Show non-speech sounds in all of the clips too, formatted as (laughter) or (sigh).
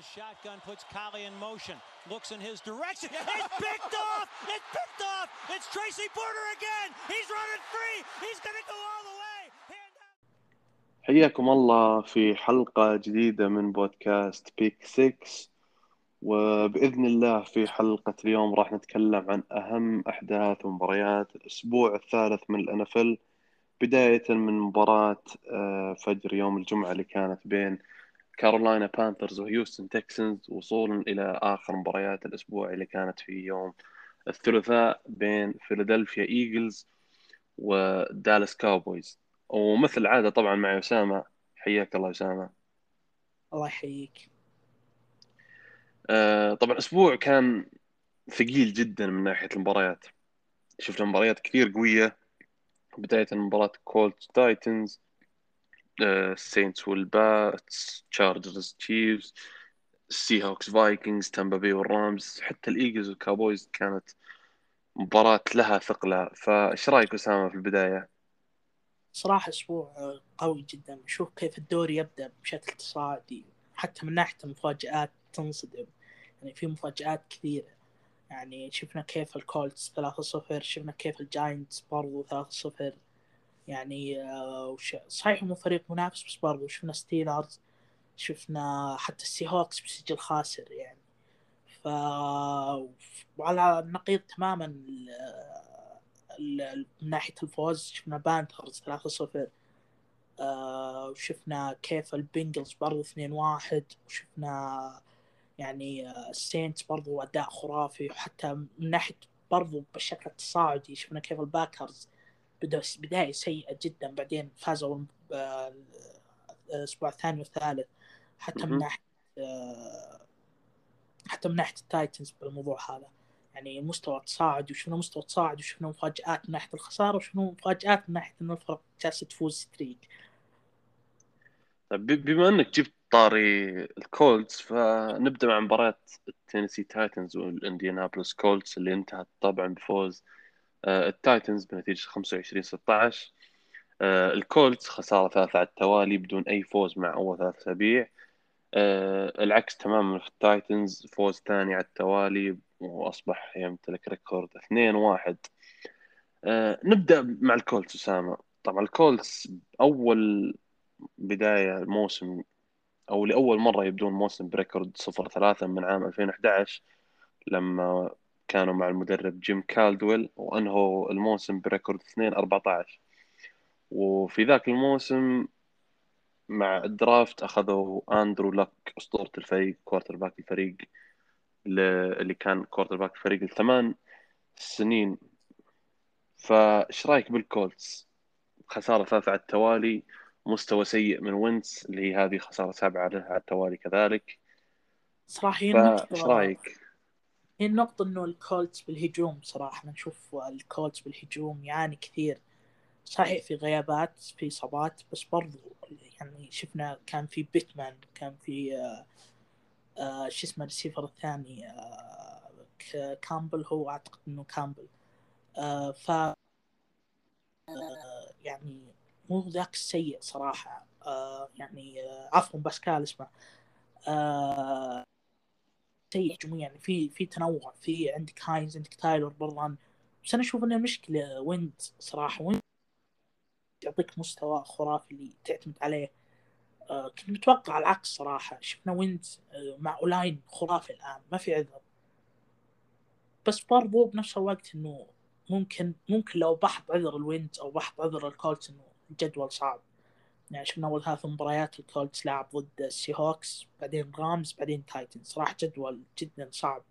the shotgun, puts Collie in motion, looks in his direction. (laughs) It's picked off! It's picked off! It's Tracy Porter again! He's running free! He's going to go all the way! حياكم الله في حلقة جديدة من بودكاست بيك 6 وبإذن الله في حلقة اليوم راح نتكلم عن أهم أحداث ومباريات الأسبوع الثالث من الأنفل بداية من مباراة آه، فجر يوم الجمعة اللي كانت بين Carolina Panthers و Houston Texans وصولا إلى آخر مباريات الأسبوع اللي كانت في يوم الثلاثاء بين Philadelphia Eagles و Dallas Cowboys. ومثل العادة طبعا مع أسامة حياك الله أسامة. الله يحييك. آه، طبعا أسبوع كان ثقيل جدا من ناحية المباريات. شفنا مباريات كثير قوية بداية من مباراة Colts Titans Saints وال Pats Chargers Chiefs ال Seahawks Vikings Tampa Bay وال Rams حتى ال Eagles وال Cowboys كانت مباراة لها ثقلها فإيش رأيك أسامة في البداية؟ صراحة أسبوع قوي جدا. نشوف كيف الدوري يبدأ بشكل تصاعدي. حتى من ناحية المفاجآت تنصدم. يعني في مفاجآت كثيرة. يعني شفنا كيف ال Colts 3-0 شفنا كيف ال Giants برضو 3-0 يعني آه، صحيح مو فريق منافس بس برضو شفنا Steelers شفنا حتى ال Seahawks بسجل خاسر يعني. ف وعلى النقيض تماما ال- من ناحية الفوز شفنا Panthers 3-0 آه، وشفنا كيف ال Bengals برضو 2-1 وشفنا يعني آه، ال Saints برضو أداء خرافي وحتى من ناحية برضو بالشكل التصاعدي شفنا كيف ال Packers بدأ بداية سيئة جدا بعدين فازوا آه، الأسبوع الثاني والثالث. حتى من. ناحية آه، حتى من ناحية ال Titans بالموضوع هذا. يعني مستوى تصاعد وشفنا مستوى تصاعد وشفنا مفاجآت من ناحية الخسارة وشفنا مفاجآت من ناحية إن الفرق جالسة تفوز streak. طيب بما إنك جبت طاري ال Colts فنبدأ مع مباراة ال Tennessee Titans وال Indianapolis Colts اللي انتهت طبعا بفوز آه، ال Titans بنتيجة 25 16 آه، ال Colts خسارة ثالثة على التوالي بدون أي فوز مع أول ثلاث أسابيع. آه، العكس تماما في ال Titans فوز ثاني على التوالي وأصبح يمتلك record 2-1 آه، نبدأ مع ال Colts أسامة. طبعا ال Colts أول بداية الموسم أو لأول مرة يبدون موسم ب record 0-3 من عام 2011 لما كانوا مع المدرب جيم كالدويل وأنهوا الموسم ب record 2-14 وفي ذاك الموسم مع ال draft أخذوا أندرو لك أسطورة الفريق quarterback الفريق اللي كان quarterback الفريق الثمان سنين فايش رأيك بال Colts؟ خسارة ثلاثة على التوالي مستوى سيء من وينتز اللي هي هذه خسارة سابعة له على التوالي كذلك صراحة هي فايش النقطة رأيك؟ هي النقطة إنه ال Colts بالهجوم صراحة. نشوف ال Colts بالهجوم يعاني كثير. صحيح في غيابات في إصابات بس برضو يعني شفنا كان في بيتمان كان في آه آه شو اسمه الريسيفر الثاني آه كامبل هو أعتقد إنه كامبل. ف يعني مو ذاك السيء صراحة. يعني عفوا باسكال اسمه. سيء هجوميا يعني في في تنوع في عندك هاينز عندك تايلر برضو بس أنا أشوف ان المشكلة وينتز صراحة. وينتز يعطيك مستوى خرافي اللي تعتمد عليه. آه كنت متوقع العكس صراحة. شفنا وينت آه مع O-line خرافي الآن ما في عذر. بس برضو بنفس الوقت إنه ممكن ممكن لو بحط عذر الوينت أو بحط عذر الكولتس إنه الجدول صعب. يعني شفنا أول ثلاث مباريات الكولتس لعب ضد السي هوكس بعدين رامز بعدين تايتنز صراحة جدول جدا صعب.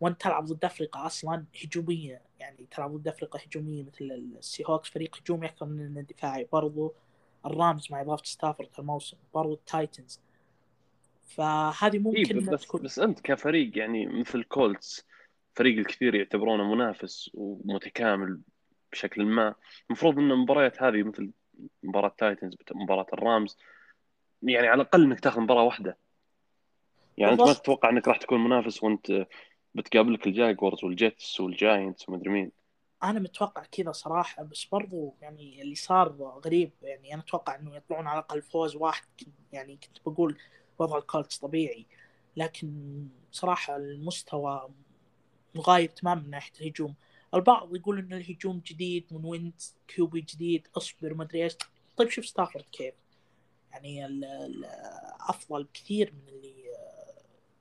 وأنت تلعب ضد فرق أصلا هجومية يعني تلعب ضد فرق هجومية مثل السي هوكس فريق هجومي أكثر من انه دفاعي برضو الرامز مع إضافة ستافورد الموسم برضو التايتنز فهذه إيه ممكن إنها بس تكون بس أنت كفريق يعني مثل كولتس فريق الكثير يعتبرونه منافس ومتكامل بشكل ما. المفروض إن المباريات هذه مثل مباراة تايتنز مباراة الرامز. يعني على الأقل إنك تاخذ مباراة واحدة. يعني أنت ما. تتوقع إنك راح تكون منافس وأنت بتقابلك الجاكوارز والجتس والجاينتس ومدري مين. أنا متوقع كذا صراحة بس برضو يعني اللي صار غريب يعني أنا أتوقع إنه يطلعون على الأقل فوز واحد. يعني كنت بقول وضع الكولتس طبيعي لكن صراحة المستوى مغاير تماما من ناحية الهجوم. البعض يقول إن الهجوم جديد من وينت QB جديد أصبر ما أدري إيش. طيب شوف ستافورد كيف. يعني ال ال أفضل بكثير من اللي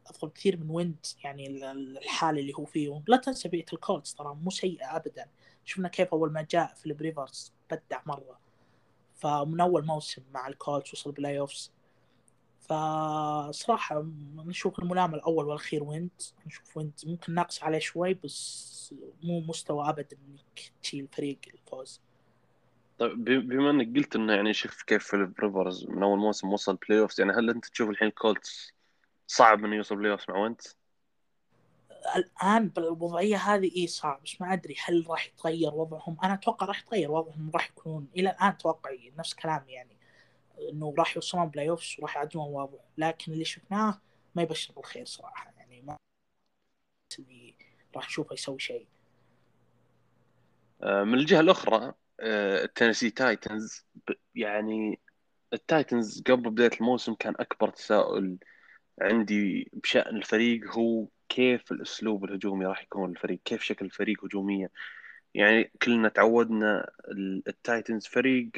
أفضل بكثير من وينت يعني الحالة اللي هو فيه لا تنسى بيئة الكولتس ترى مو سيئة ابدا. شفنا كيف أول ما جاء فيليب ريفرز بدع مرة. فمن أول موسم مع الكولتس وصل playoffs فصراحة نشوف الملام الأول والأخير وينت. نشوف وينت. ممكن ناقص عليه شوي بس مو مستوى أبدا إنك تشيل فريق للفوز. طيب بما إنك قلت إنه يعني شوف كيف فيليب ريفرز من أول موسم وصل playoffs يعني هل أنت تشوف الحين كولتس صعب إنه يوصل playoffs مع وينت؟ الآن بالوضعية هذه اي صعب بس ما أدري هل راح يتغير وضعهم. أنا أتوقع راح يتغير وضعهم راح يكونون إلى الآن توقعي نفس كلامي يعني. إنه راح يوصلون playoffs وراح يعدلون الوضع لكن اللي شفناه ما يبشر بالخير صراحة. يعني ما اللي راح نشوفه يسوي شيء. آه، من الجهة الأخرى التنسي تايتنز. يعني التايتنز قبل بداية الموسم كان أكبر تساؤل عندي بشأن الفريق هو كيف الأسلوب الهجومي راح يكون الفريق كيف شكل الفريق هجوميا؟ يعني كلنا تعودنا التايتنز فريق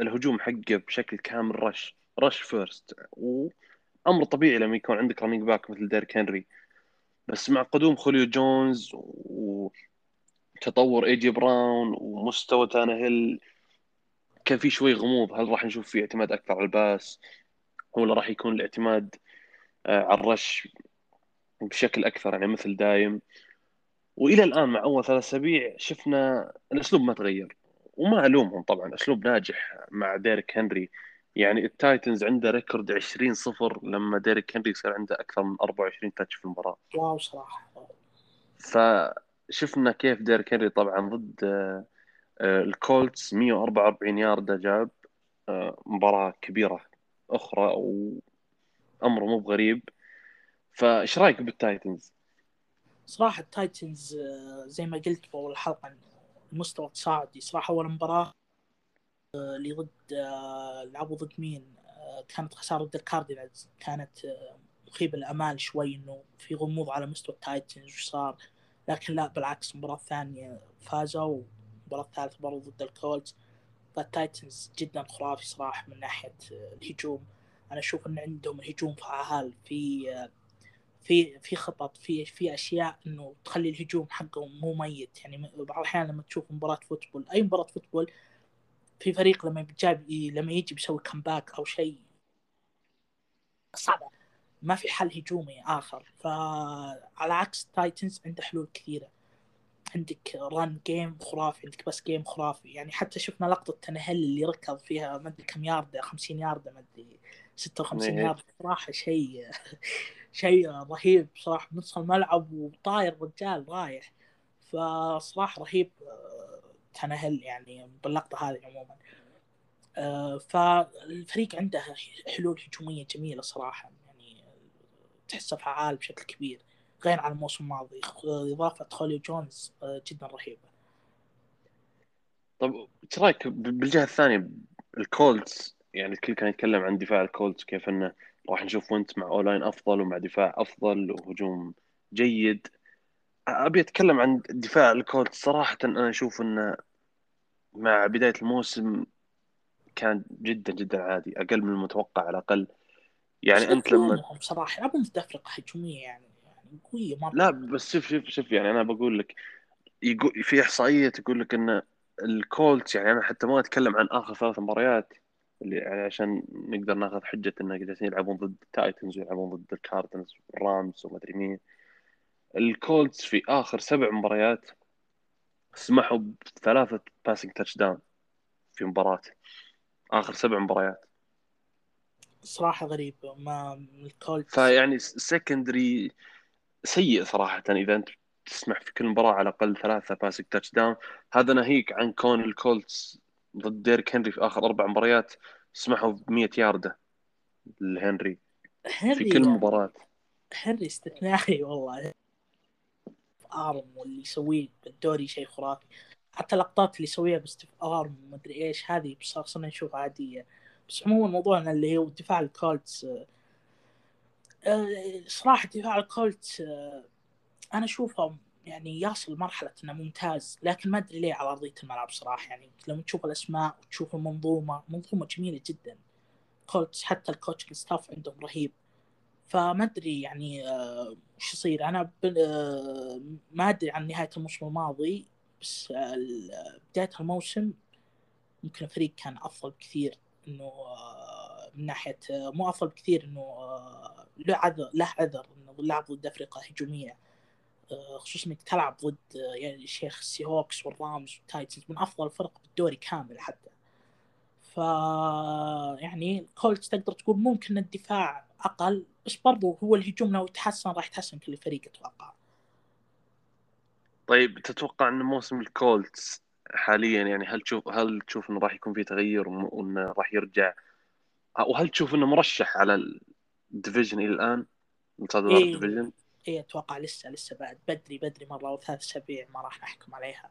الهجوم حقه بشكل كامل rush rush first وأمر طبيعي لما يكون عندك running back مثل ديريك هنري بس مع قدوم خوليو جونز وتطور اي جي براون ومستوى تانيهيل كان في شوي غموض. هل راح نشوف فيه اعتماد أكثر على ال pass ولا راح يكون الاعتماد آه، على ال rush بشكل أكثر؟ يعني مثل دايم. وإلى الآن مع أول ثلاث أسابيع شفنا الأسلوب ما تغير. وما ألومهم طبعا أسلوب ناجح مع ديريك هنري. يعني التايتنز عنده record 20 صفر لما ديريك هنري صار عنده أكثر من 24 touch في المباراة. wow صراحة. فشفنا كيف ديريك هنري طبعا ضد آه، آه، الكولتس 144 ياردة جاب آه، مباراة كبيرة أخرى وأمر مو بغريب. فإيش رأيك بالتايتنز؟ صراحة التايتنز زي ما قلت في أول الحلقة المستوى تصاعدي صراحة. أول مباراة آه، اللي ضد آه، لعبوا ضد مين؟ آه، كانت خسارة ضد الكاردينالز. كانت مخيبة الأمال شوي إنه في غموض على مستوى التايتنز وش صار. لكن لا بالعكس المباراة الثانية فازوا والمباراة الثالثة برضو ضد الكولتس. فالتايتنز جدا خرافي صراحة من ناحية الهجوم. أنا أشوف أن عندهم الهجوم فعال في في في خطط في في أشياء إنه تخلي الهجوم حقهم مو ميت. يعني بعض الأحيان لما تشوف مباراة football أي مباراة football في فريق لما بيجاب لما يجي بيسوي comeback أو شيء صعبة. ما في حل هجومي آخر. فعلى عكس تايتنز عنده حلول كثيرة. عندك run game خرافي عندك pass game خرافي. يعني حتى شفنا لقطة تانيهيل اللي ركض فيها ما أدري كم يارده 50 يارده ما أدري 56 يارده صراحة شيء (laughs) شيء رهيب صراحة بنص الملعب وطاير رجال رايح. فصراحة رهيب آه، تانيهيل يعني باللقطة هذه عموما. آه، فالفريق عنده حلول هجومية جميلة صراحة يعني تحسه فعال بشكل كبير. غير عن الموسم الماضي إضافة خوليو جونز آه، جدا رهيبه طب إيش رأيك بالجهة الثانية الكولتس؟ يعني الكل كان يتكلم عن دفاع الكولتس كيف إنه راح نشوف وينت مع O-line أفضل ومع دفاع أفضل وهجوم جيد. أبي أتكلم عن دفاع الكولتس صراحة أنا أشوف انه مع بداية الموسم كان جدا جدا عادي أقل من المتوقع على الأقل. يعني أنت لما بصراحه يلعبون ضد فرقة هجومية يعني يعني قوية مرة. لا بس شوف شوف شوف يعني أنا بقول لك يقول في إحصائية تقول لك إن الكولتس يعني أنا حتى ما أتكلم عن آخر ثلاث مباريات اللي عشان نقدر ناخذ حجة إنه جالسين يلعبون ضد التايتنز ويلعبون ضد الكاردينالز والرامز وما أدري مين. الكولتس في آخر سبع مباريات سمحوا بثلاثة passing touchdown في مباراة. آخر سبع مباريات. صراحة غريب ما الكولتس فيعني secondary سيء صراحة إذا أنت تسمح في كل مباراة على الأقل ثلاثة passing touchdown هذا ناهيك عن كون الكولتس ضد ديريك هنري في آخر أربع مباريات سمحوا ب 100 ياردة لهنري في كل مباراة. هنري استثنائي والله. آرم واللي يسويه بالدوري شيء خرافي. حتى اللقطات اللي يسويها ب stiff arm ومدري إيش هذه صرنا نشوف عادية. بس عموما موضوعنا اللي هو دفاع الكولتس آه، صراحة دفاع الكولتس آه، أنا اشوفه يعني يصل مرحلة إنه ممتاز لكن ما أدري ليه على أرضية الملعب صراحة. يعني لما تشوف الأسماء وتشوف المنظومة منظومة جميلة جدا. كولتس حتى ال coach staff عندهم رهيب. فما أدري يعني آه، وش يصير. أنا آه، ما أدري عن نهاية الموسم الماضي بس آه، بداية الموسم ممكن الفريق كان أفضل بكثير. إنه من ناحية مو أفضل بكثير إنه له عذر له عذر إنه لعب ضد فرق هجومية. خصوصا إنك تلعب ضد يعني الشيخ السي هوكس والرامز والتايتنز من أفضل الفرق بالدوري كامل حتى. ف يعني كولتس تقدر تقول ممكن الدفاع أقل بس برضو هو الهجوم لو تحسن راح يتحسن كل فريق أتوقع. طيب تتوقع إن موسم الكولتس حاليا يعني هل تشوف هل تشوف إنه راح يكون في تغير وإنه راح يرجع؟ وهل تشوف إنه مرشح على ال division إلى الآن؟ مصادر إيه. ال division؟ اي أتوقع لسه لسه بعد. بدري بدري مرة وثلاث أسابيع ما راح نحكم عليها.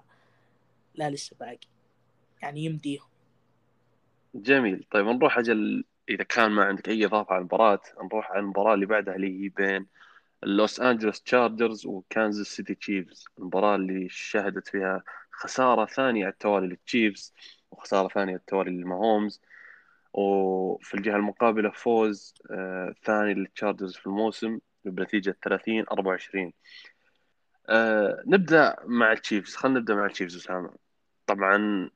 لا لسه باقي. يعني يمديهم جميل. طيب نروح أجل إذا كان ما عندك أي إضافة على المباراة نروح على المباراة اللي بعدها اللي هي بين لوس انجلوس تشارجرز وكانزاس سيتي تشيفز المباراة اللي شهدت فيها خسارة ثانية على التوالي للتشيفز وخسارة ثانية على التوالي للماهومز وفي الجهة المقابلة فوز آه ثاني للتشارجرز في الموسم. بنتيجه 30 24 آه نبدأ مع التشيفز. خلينا نبدأ مع التشيفز أسامة. طبعا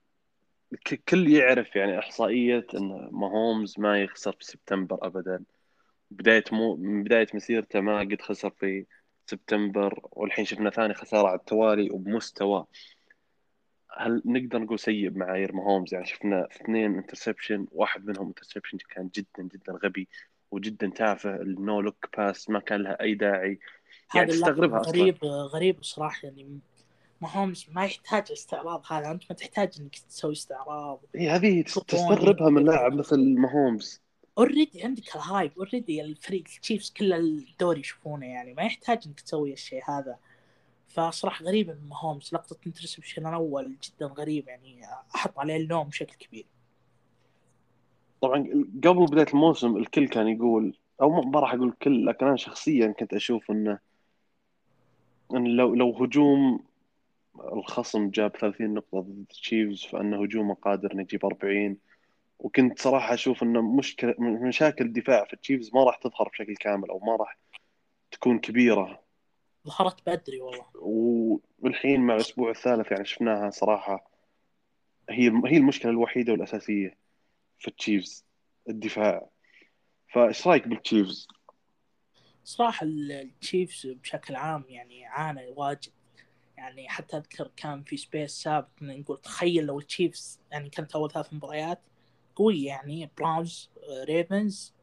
كل يعرف يعني إحصائية إن ماهومز ما يخسر في سبتمبر ابدا. بداية مو من بداية مسيرته ما قد خسر في سبتمبر والحين شفنا ثاني خسارة على التوالي وبمستوى. هل نقدر نقول سيء بمعايير ماهومز؟ يعني شفنا اثنين interception واحد منهم interception كان جدا جدا غبي. وجدا تافه ال no look pass ما كان لها أي داعي. يعني تستغربها غريب غريب صراحة يعني. ماهومز ما يحتاج الاستعراض هذا. أنت ما تحتاج إنك تسوي استعراض. إي هذه تستغربها من لاعب مثل ماهومز. already عندك ال hype already الفريق التشيفز كل الدوري يشوفونه يعني. ما يحتاج إنك تسوي الشيء هذا. فصراحة غريب ان ماهومز. لقطة interception الأول جدا غريب يعني. أحط عليه اللوم بشكل كبير. طبعا قبل بداية الموسم الكل كان يقول أو ما راح أقول الكل لكن أنا شخصيا كنت أشوف انه إن لو لو هجوم الخصم جاب 30 نقطة ضد تشيفز فأنه هجومه قادر إنه يجيب 40 وكنت صراحة أشوف أنه مشكلة مشاكل الدفاع في التشيفز ما راح تظهر بشكل كامل أو ما راح تكون كبيرة. ظهرت بدري والله. والحين مع الأسبوع الثالث يعني شفناها صراحة هي هي المشكلة الوحيدة والأساسية. في التشيفز الدفاع. فايش رأيك بالتشيفز؟ صراحة التشيفز بشكل عام يعني عانى واجد. يعني حتى أذكر كان في space سابق نقول تخيل لو التشيفز يعني كانت أول ثلاث مباريات قوية يعني براونز ريفنز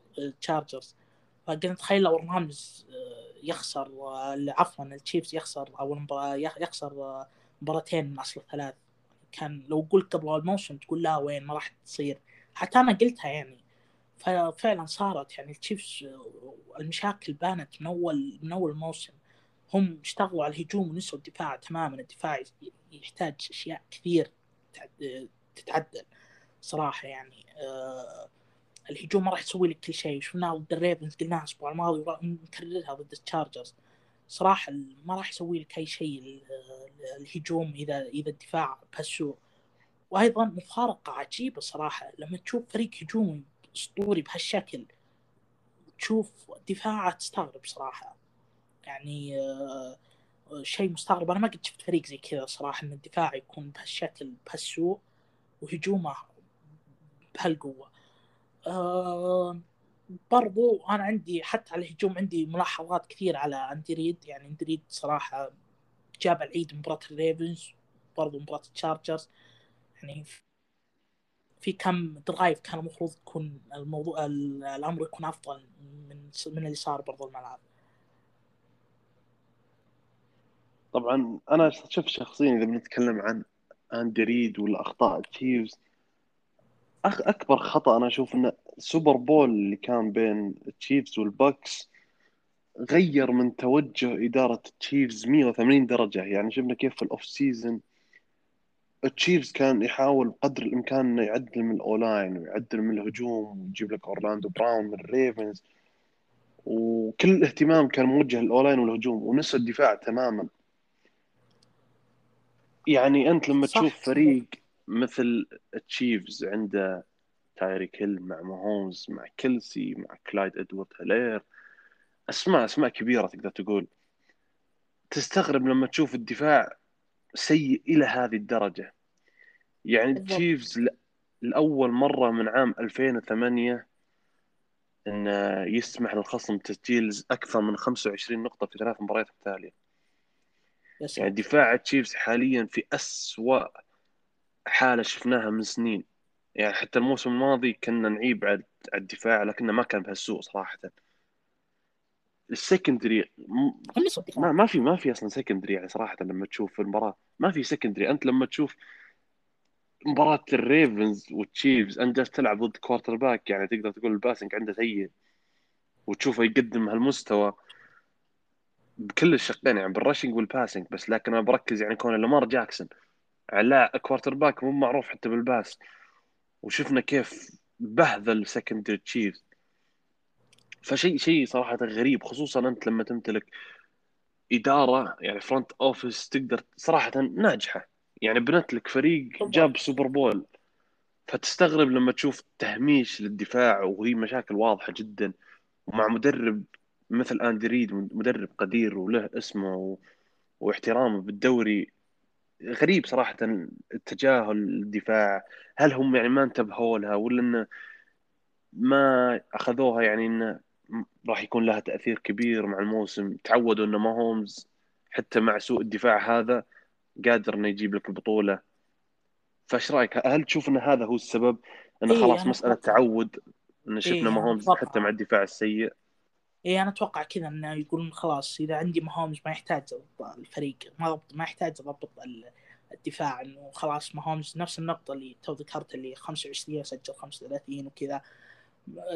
تشارجرز. فقلنا تخيل لو الرامز آه، يخسر عفوا التشيفز يخسر مباراة يخسر آه، مباراتين من أصل ثلاث كان لو قلت قبل الموسم تقول لا وين ما راح تصير. حتى أنا قلتها يعني. ففعلا صارت يعني التشيفز المشاكل بانت من اول من أول الموسم هم اشتغلوا على الهجوم ونسوا الدفاع تماما. الدفاع يحتاج أشياء كثير تتعدل صراحة يعني. آه الهجوم ما راح يسوي لك كل شيء. شفناه ضد الريفنز قلناها الأسبوع الماضي ونكررها ضد التشارجرز. صراحة ما راح يسوي لك أي شيء الهجوم اذا إذا الدفاع بهالسوء وأيضا مفارقة عجيبة صراحة. لما تشوف فريق هجومي أسطوري بهالشكل تشوف دفاعه تستغرب صراحة. يعني آه، شيء مستغرب. أنا ما قد شفت فريق زي كذا صراحة إن الدفاع يكون بهالشكل بهالسوء وهجومه بهالقوة. أه برضو أنا عندي حتى على الهجوم عندي ملاحظات كثير على اندريد يعني اندريد صراحة جاب العيد مباراة الريفنز برضو مباراة التشارجرز يعني في كم drive كان المفروض يكون الموضوع الأمر يكون أفضل من من اللي صار برضو الملعب. طبعا أنا شوف شخصيا إذا بنتكلم عن أندي ريد ولا اخطاء تشيفز أكبر خطأ أنا أشوف إنه Super Bowl اللي كان بين التشيفز والبكس غير من توجه إدارة التشيفز 180 درجة. يعني شفنا كيف في ال off season التشيفز كان يحاول قدر الإمكان إنه يعدل من ال O-line ويعدل من الهجوم ويجيب لك أورلاندو براون من الريفنز. وكل الاهتمام كان موجه لل O-line والهجوم ونسوا الدفاع تماما. يعني أنت لما صح. تشوف فريق مثل تشيفز عنده تايريك هيل مع ماهومز مع كيلسي مع كلايد ادوارد هيلير اسماء أسماء كبيرة تقدر تقول. تستغرب لما تشوف الدفاع سيء إلى هذه الدرجة. يعني. تشيفز لأول مرة من عام 2008 انه يسمح للخصم تسجيل أكثر من 25 نقطة في ثلاث مباريات متتاليه يا يعني دفاع تشيفز حاليا في أسوأ حالة شفناها من سنين. يعني حتى الموسم الماضي كنا نعيب على الدفاع لكنه ما كان بهالسوء صراحة. ال secondary ما ما في ما في أصلا secondary يعني صراحة لما تشوف المباراة. ما في secondary أنت لما تشوف مباراة الريفنز والتشيفز أنت جالس تلعب ضد quarterback يعني تقدر تقول ال passing عنده سيء وتشوفه يقدم هالمستوى. بكل الشقين يعني بال rushing وال passing بس لكن أنا بركز يعني كون لامار جاكسون. على quarterback مو معروف حتى بال pass. وشفنا كيف بهذل secondary تشيفز. فشيء شيء صراحة غريب خصوصا أنت لما تمتلك إدارة يعني front office تقدر صراحة ناجحة. يعني بنت لك فريق بالضبط. جاب Super Bowl فتستغرب لما تشوف تهميش للدفاع وهي مشاكل واضحة جدا. ومع مدرب مثل اندي ريد مدرب قدير وله اسمه و... واحترامه بالدوري غريب صراحة التجاهل الدفاع هل هم يعني ما انتبهوا لها ولا انه ما أخذوها يعني انه راح يكون لها تأثير كبير مع الموسم تعودوا إنه ما هومز حتى مع سوء الدفاع هذا قادر إنه يجيب لك البطولة فايش رأيك هل تشوف إن هذا هو السبب إنه إيه، خلاص مسألة أتوقع. تعود إن إيه، شفنا أنا ما هومز أتوقع. حتى مع الدفاع السيء اي أنا أتوقع كذا إنه يقولون خلاص إذا عندي مهومز ما يحتاج الفريق ما ضبط ما يحتاج أضبط ال- الدفاع إنه خلاص مهومز نفس النقطة اللي تو ذكرت اللي 25 سجل 35 وكذا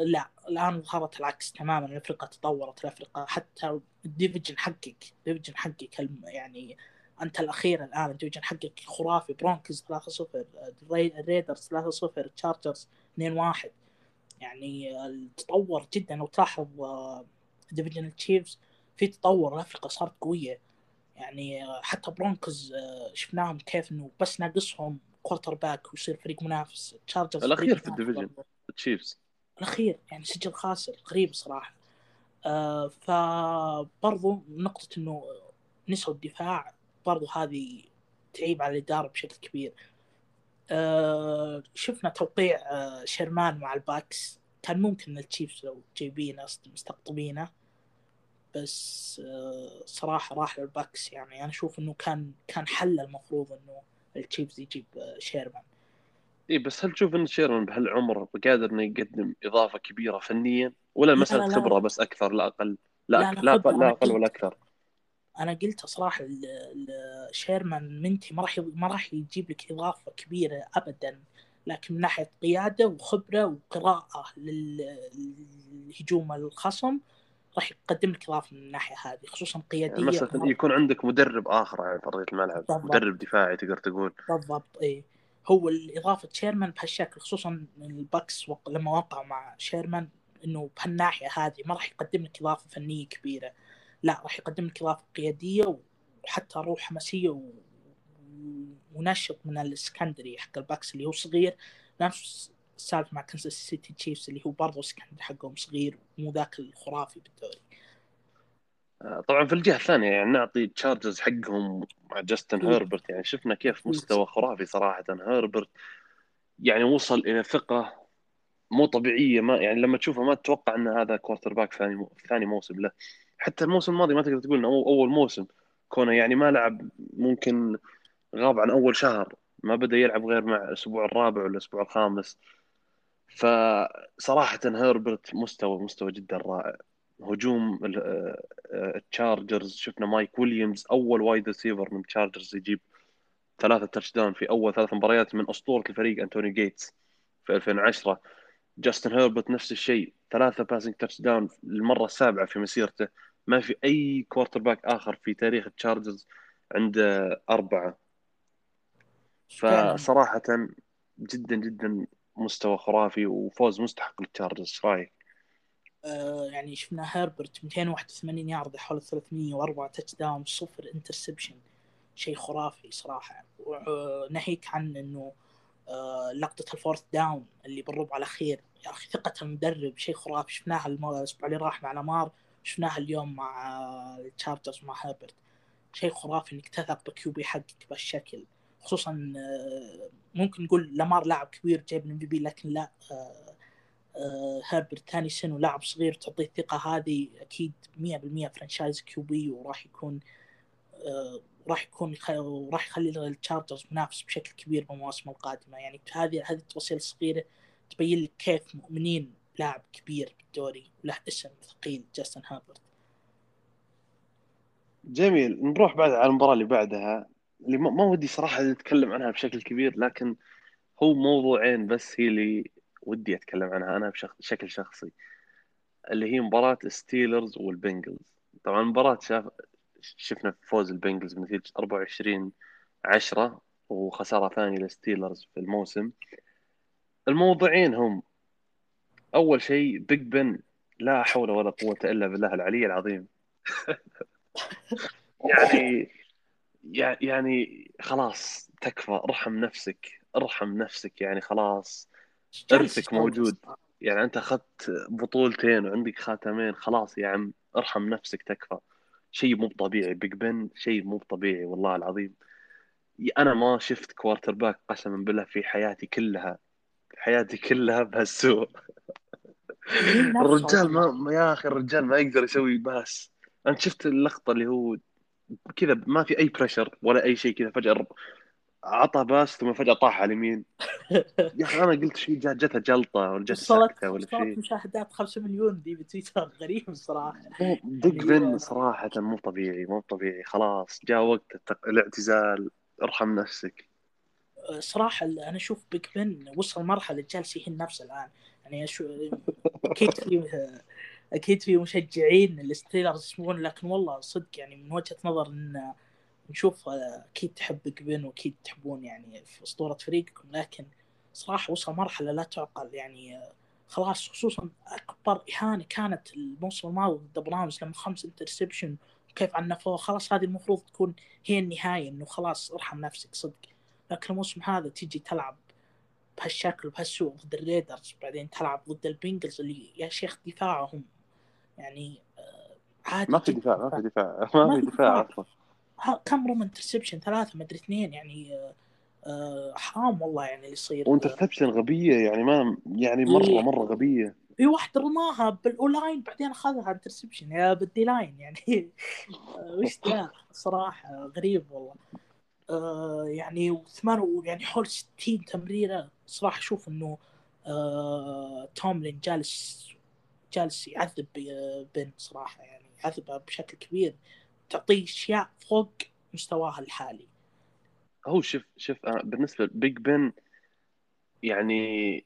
لا الآن ظهرت العكس تماما الافرقه تطورت الافرقه حتى ال division حقك ال division حقك يعني أنت الأخير الآن ال division حقك خرافي برونكوز 3-0 الري- الريدرز 3-0 تشارجرز 2-1 يعني تطور جدا لو تلاحظ division التشيفز في تطور الافرقه صارت قوية. يعني آه، حتى برونكوز آه، شفناهم كيف إنه بس ناقصهم quarterback ويصير فريق منافس تشارجرز الأخير فريق في منافس ال division. الأخير يعني سجل خاسر غريب صراحة. آه فبرضو نقطة إنه نسوا الدفاع برضو هذه تعيب على الإدارة بشكل كبير. آه شفنا توقيع آه شيرمان مع الباكس. كان ممكن التشيفز لو جايبينه مستقطبينه. بس آه صراحة راح للباكس. يعني أنا أشوف إنه كان كان حل المفروض إنه التشيفز يجيب آه شيرمان. اي بس هل تشوف إن شيرمان بهالعمر قادر إنه يقدم إضافة كبيرة فنيا ولا لا، مساله. خبرة بس أكثر لا أقل لا لا، لا، لا لا أقل ولا. أكثر أنا قلت صراحة شيرمان ما راح ما راح يجيب لك إضافة كبيرة ابدا لكن من ناحية قيادة وخبرة وقراءة لل- للهجوم الخصم راح يقدم لك إضافة من الناحية هذه خصوصا قيادية يعني مثلا يكون عندك مدرب آخر على ارضيه الملعب بالضبط. مدرب دفاعي تقدر تقول بالضبط اي هو الإضافة شيرمان بهالشكل خصوصا الباكس وق... لما وقعوا مع شيرمان إنه بهالناحية هذه ما راح يقدم لك إضافة فنية كبيرة. لا راح يقدم لك إضافة قيادية وحتى روح حماسيه و... ونشط من ال secondary حق الباكس اللي هو صغير. نفس السالفة مع كنساس سيتي تشيفز اللي هو برضه ال secondary حقهم صغير مو ذاك الخرافي بالدوري. طبعا في الجهة الثانية يعني نعطي تشارجرز حقهم مع جاستن. هيربرت يعني شفنا كيف مستوى خرافي صراحة هيربرت يعني وصل إلى ثقة مو طبيعية ما يعني لما تشوفه ما تتوقع إن هذا quarterback ثاني مو- ثاني موسم له حتى الموسم الماضي ما تقدر تقول إنه أول موسم. كونه يعني ما لعب ممكن غاب عن أول شهر ما بدأ يلعب غير مع الأسبوع الرابع ولا الأسبوع الخامس. فصراحة هيربرت مستوى مستوى جدا رائع. هجوم آه، آه، التشارجرز. شفنا مايك ويليامز أول wide receiver من التشارجرز يجيب ثلاثة touchdown في أول ثلاث مباريات من أسطورة الفريق أنتوني جيتس في 2010 جاستن هيربرت نفس الشيء ثلاثة passing touchdown للمرة السابعة في مسيرته. ما في أي quarterback آخر في تاريخ التشارجرز عنده أربعة. فعلاً. فصراحة جدا جدا مستوى خرافي وفوز مستحق للتشارجرز. إيش رأيك؟ آه يعني شفنا هيربرت 281 يارد حول 304 touchdown صفر interception شيء خرافي صراحة. وناهيك عن إنه آه لقطة ال fourth down اللي بالربع الأخير. يا أخي ثقة المدرب شيء خرافي. شفناها الأسبوع اللي راح مع لامار شفناها اليوم مع التشارجرز مع هيربرت شيء خرافي إنك تثق ب QB حقك بهالشكل. خصوصا آه، ممكن نقول لامار لاعب كبير جايب ال MVP لكن لا آه، آه، هيربرت ثاني season ولاعب صغير تعطيه الثقة هذه أكيد 100% franchise QB وراح يكون راح يكون وراح يخلي التشارجرز منافس بشكل كبير بالمواسم القادمة. يعني هذه هذه التفاصيل الصغيرة تبين لك كيف مؤمنين لاعب كبير بالدوري وله اسم ثقيل جاستن هابرت جميل. نروح بعد على المباراة اللي بعدها اللي ما, ودي صراحة نتكلم عنها بشكل كبير لكن هو موضوعين بس هي اللي ودي أتكلم عنها أنا بشكل شخصي. اللي هي مباراة ستيلرز والبنجلز. طبعا المباراة شاف شفنا فوز البنجلز بنتيجة 24 10 وخسارة ثانية للستيلرز في الموسم. الموضوعين هم أول شيء بيج بن لا حول ولا قوة إلا بالله العلي العظيم. (laughs) يعني يعني خلاص تكفى ارحم نفسك ارحم نفسك يعني خلاص. ارثك موجود. يعني أنت أخذت بطولتين وعندك خاتمين خلاص يا عم ارحم نفسك تكفى. شيء مو طبيعي. بيج بن شيء مو طبيعي والله العظيم. أنا ما شفت quarterback قسما بالله في حياتي كلها. حياتي كلها بهالسوء. (laughs) الرجال ما يا أخي الرجال ما يقدر يسوي pass. انت شفت اللقطة اللي هو كذا ما في أي pressure ولا أي شيء كذا فجأة عطى pass ثم فجأة طاح على اليمين. (laughs) يا أخي أنا قلت شيء جاته جلطة ولا جت سكتة ولا شيء مشاهدات 5 مليون دي بتويتر غريب الصراحه دق بن صراحة مو طبيعي مو طبيعي. خلاص جاء وقت الاعتزال. ارحم نفسك. صراحة أنا أشوف بيج بن وصل مرحلة جالس يهين نفسه الآن. يعني شو أكيد في أكيد في مشجعين الستيلرز يسمعون لكن والله صدق يعني من وجهة نظر إن نشوف أكيد تحب بن وأكيد تحبون يعني في أسطورة فريقكم لكن صراحة وصل مرحلة لا تعقل يعني خلاص خصوصا أكبر إهانة كانت الموسم الماضي ضد براونز لما خمس interception وكيف عنفوه خلاص هذه المفروض تكون هي النهاية إنه خلاص ارحم نفسك صدق. لكن الموسم هذا تيجي تلعب بهالشكل وبهالسوء ضد الريدرز بعدين تلعب ضد البنجلز اللي يا شيخ دفاعهم يعني آه، عادي ما في دفاع ما في دفاع (laughs) ما في دفاع. أصلا. كم رمى interception؟ ثلاثة ما أدري اثنين يعني آه، حرام والله يعني اللي يصير. و interception غبية يعني ما يعني مرة إيه. مرة غبية. في واحد رماها بال O-line بعدين أخذها interception يا بال D-line يعني. (laughs) وش ذا؟ صراحة غريب والله. آه يعني وثمان يعني حول 60 تمريرة. صراحة أشوف إنه آه Tomlin جالس جالس يعذب Ben صراحة يعني يعذبه بشكل كبير. تعطيه أشياء فوق مستواها الحالي. هو شوف شوف بالنسبة ل Big Ben يعني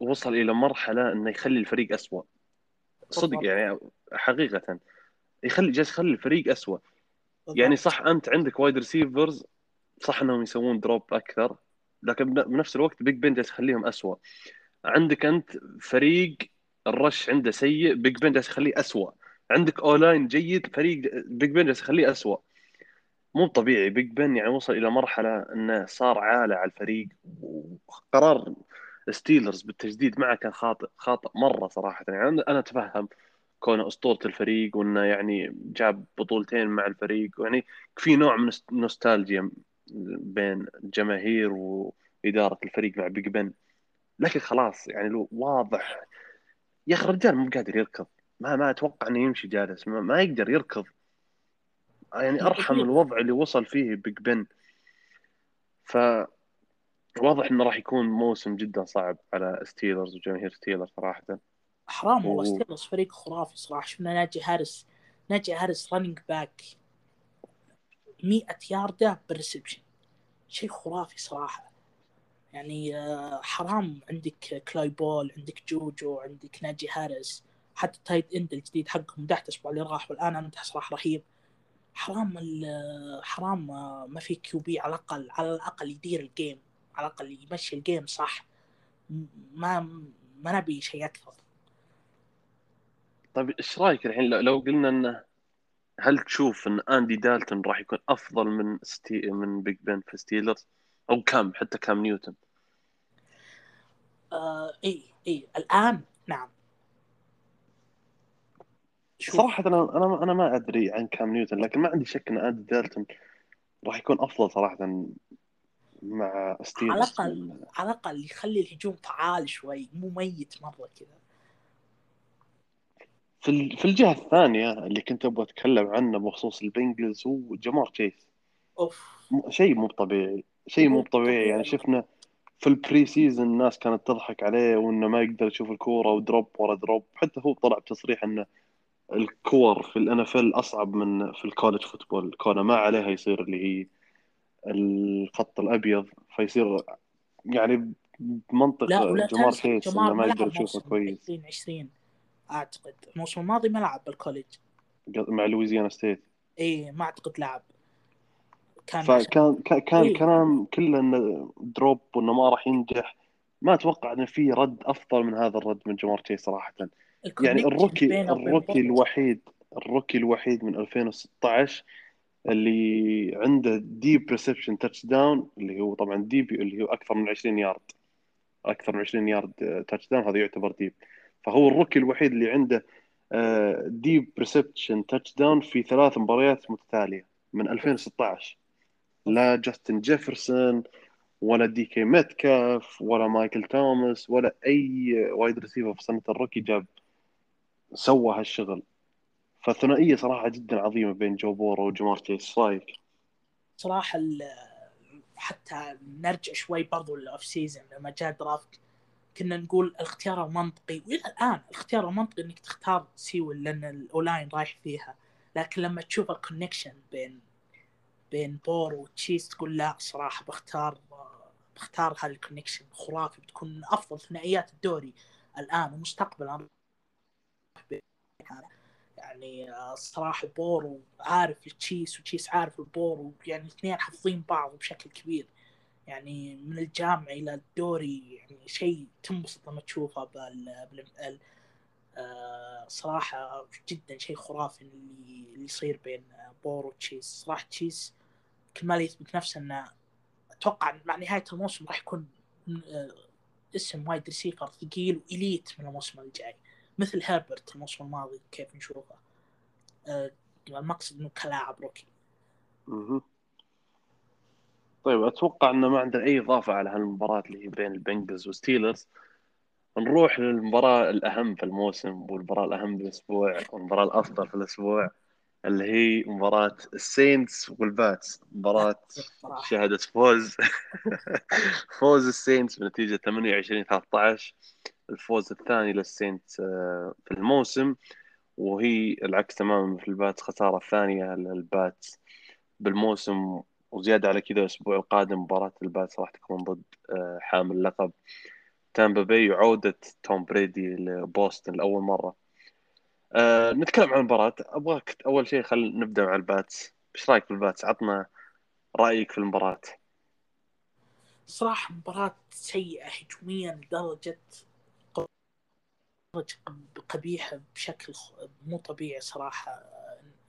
وصل إلى مرحلة إنه يخلي الفريق اسوء صدق يعني حقيقة. يخلي جالس يخلي الفريق اسوء يعني صح أنت عندك wide receivers صح إنهم يسوون drop أكثر لكن بنفس الوقت Big Ben جالس يخليهم اسوء عندك أنت فريق ال rush عنده سيء Big Ben جالس يخليه اسوء عندك O-line جيد فريق Big Ben يخليه اسوء مو طبيعي Big Ben يعني وصل إلى مرحلة إنه صار عالة على الفريق وقرار Steelers بالتجديد معه كان خاطئ خاطئ مرة صراحة. يعني أنا أتفهم كونه أسطورة الفريق وإنه يعني جاب بطولتين مع الفريق. ويعني في نوع من النوستالجيا بين الجماهير وإدارة الفريق مع Big Ben لكن خلاص يعني لو واضح. يا أخي الرجال مو قادر يركض. ما ما أتوقع إنه يمشي جالس. ما, ما يقدر يركض. يعني أرحم الوضع اللي وصل فيه Big Ben ف واضح إنه راح يكون موسم جدا صعب على Steelers وجماهير Steelers صراحة. حرام والله. Steelers فريق خرافي صراحة. شفنا Najee Harris Najee Harris running back 100 ياردة بال reception شيء خرافي صراحة. يعني آه، حرام. عندك Claypool عندك JuJu عندك Najee Harris حتى tight end الجديد حقهم مدحت الأسبوع اللي راح والآن امدح صراحة رهيب. حرام حرام آه، ما في QB على الأقل على الأقل يدير ال game على الأقل يمشي ال game صح. ما ما نبي شيء أكثر. طيب إيش رأيك الحين لو- لو قلنا انه هل تشوف إن Andy Dalton راح يكون أفضل من ستي من Big Ben في Steelers أو كام حتى Cam Newton؟ آه إي إي الآن نعم. شوف صراحة أنا أنا أنا ما أدري عن Cam Newton لكن ما عندي شك إن Andy Dalton راح يكون أفضل صراحة مع Steelers على الاقل على الأقل يخلي الهجوم فعال شوي مو ميت مرة كذا. في في الجهة الثانية اللي كنت أبغى أتكلم عنه بخصوص ال Bengals هو Ja'Marr Chase. أوف. م- شيء مو طبيعي شيء مو طبيعي يعني شفنا في ال preseason الناس كانت تضحك عليه وإنه ما يقدر يشوف الكورة و drop ورا drop. حتى هو طلع بتصريح إنه الكور في ال NFL أصعب من في ال college football كونه ما عليها يصير اللي هي الخط الأبيض فيصير يعني بمنطق لا Ja'Marr انه Ja'Marr ما يقدر يشوفه كويس. 2020 أعتقد. الموسم الماضي ما لعب بال college مع Louisiana State. إي ما أعتقد لعب. كان فكان كان كان إيه. كلام كله إنه drop وإنه ما راح ينجح. ما أتوقع انه في رد أفضل من هذا الرد من Ja'Marr صراحة. يعني ال rookie ال rookie. الوحيد ال rookie الوحيد من 2016 اللي عنده deep reception touchdown اللي هو طبعا deep اللي هو أكثر من 20 يارد أكثر من 20 yard touchdown هذا يعتبر deep فهو ال rookie الوحيد اللي عنده deep reception touchdown في ثلاث مباريات متتالية من 2016 لا Justin Jefferson ولا DK Metcalf ولا Michael Thomas ولا أي wide receiver في سنه ال rookie جاب سوى هالشغل. فالثنائية صراحة جدا عظيمة بين Joe Burrow و Ja'Marr Chase رايك؟ صراحة حتى نرجع شوي برضو ال off-season لما جاء draft كنا نقول الاختيار المنطقي وإلى الآن الاختيار المنطقي إنك تختار Sewell لأن ال O-line رايح فيها. لكن لما تشوف ال connection بين بين Burrow و Chase تقول لا صراحة بختار بختار هال connection خرافي بتكون من أفضل ثنائيات الدوري الآن ومستقبلا. يعني آه، الصراحة Burrow عارف التشيس وتشيس عارف ال Burrow يعني الاثنين حافظين بعض بشكل كبير. يعني من الجامعة إلى الدوري يعني شيء تنبسط لما تشوفه بال آه، صراحة جدا شيء خرافي اللي اللي يصير بين آه، Burrow و Chase. صراحة Chase كل ما يثبت نفسه إنه أتوقع مع نهاية الموسم راح يكون اسم wide receiver ثقيل و elite من الموسم الجاي. مثل Herbert الموسم الماضي كيف نشوفه. آه، المقصد إنه كلاعب rookie. طيب أتوقع إنه ما عندنا أي إضافة على هالمباراة اللي هي بين ال Bengals و Steelers نروح للمباراة الأهم في الموسم والمباراة الأهم بالأسبوع والمباراة الأفضل في الأسبوع اللي هي مباراة ال Saints وال Pats مباراة صراحة. شهدت فوز. (laughs) فوز ال Saints بنتيجة 28 13 الفوز الثاني لل Saints آه، في الموسم وهي العكس تماما في ال Pats خسارة ثانية لل Pats بالموسم وزيادة على كذا الأسبوع القادم مباراة ال Pats راح تكون ضد آه، حامل اللقب تامبا باي وعودة توم بريدي لبوسطن لأول مرة. أه نتكلم عن المباراة. أبغاك أول شيء خل نبدأ مع ال Pats إيش رأيك في ال Pats عطنا رأيك في المباراة. صراحة مباراة سيئة هجوميا لدرجة قبيحة بشكل مو طبيعي صراحة.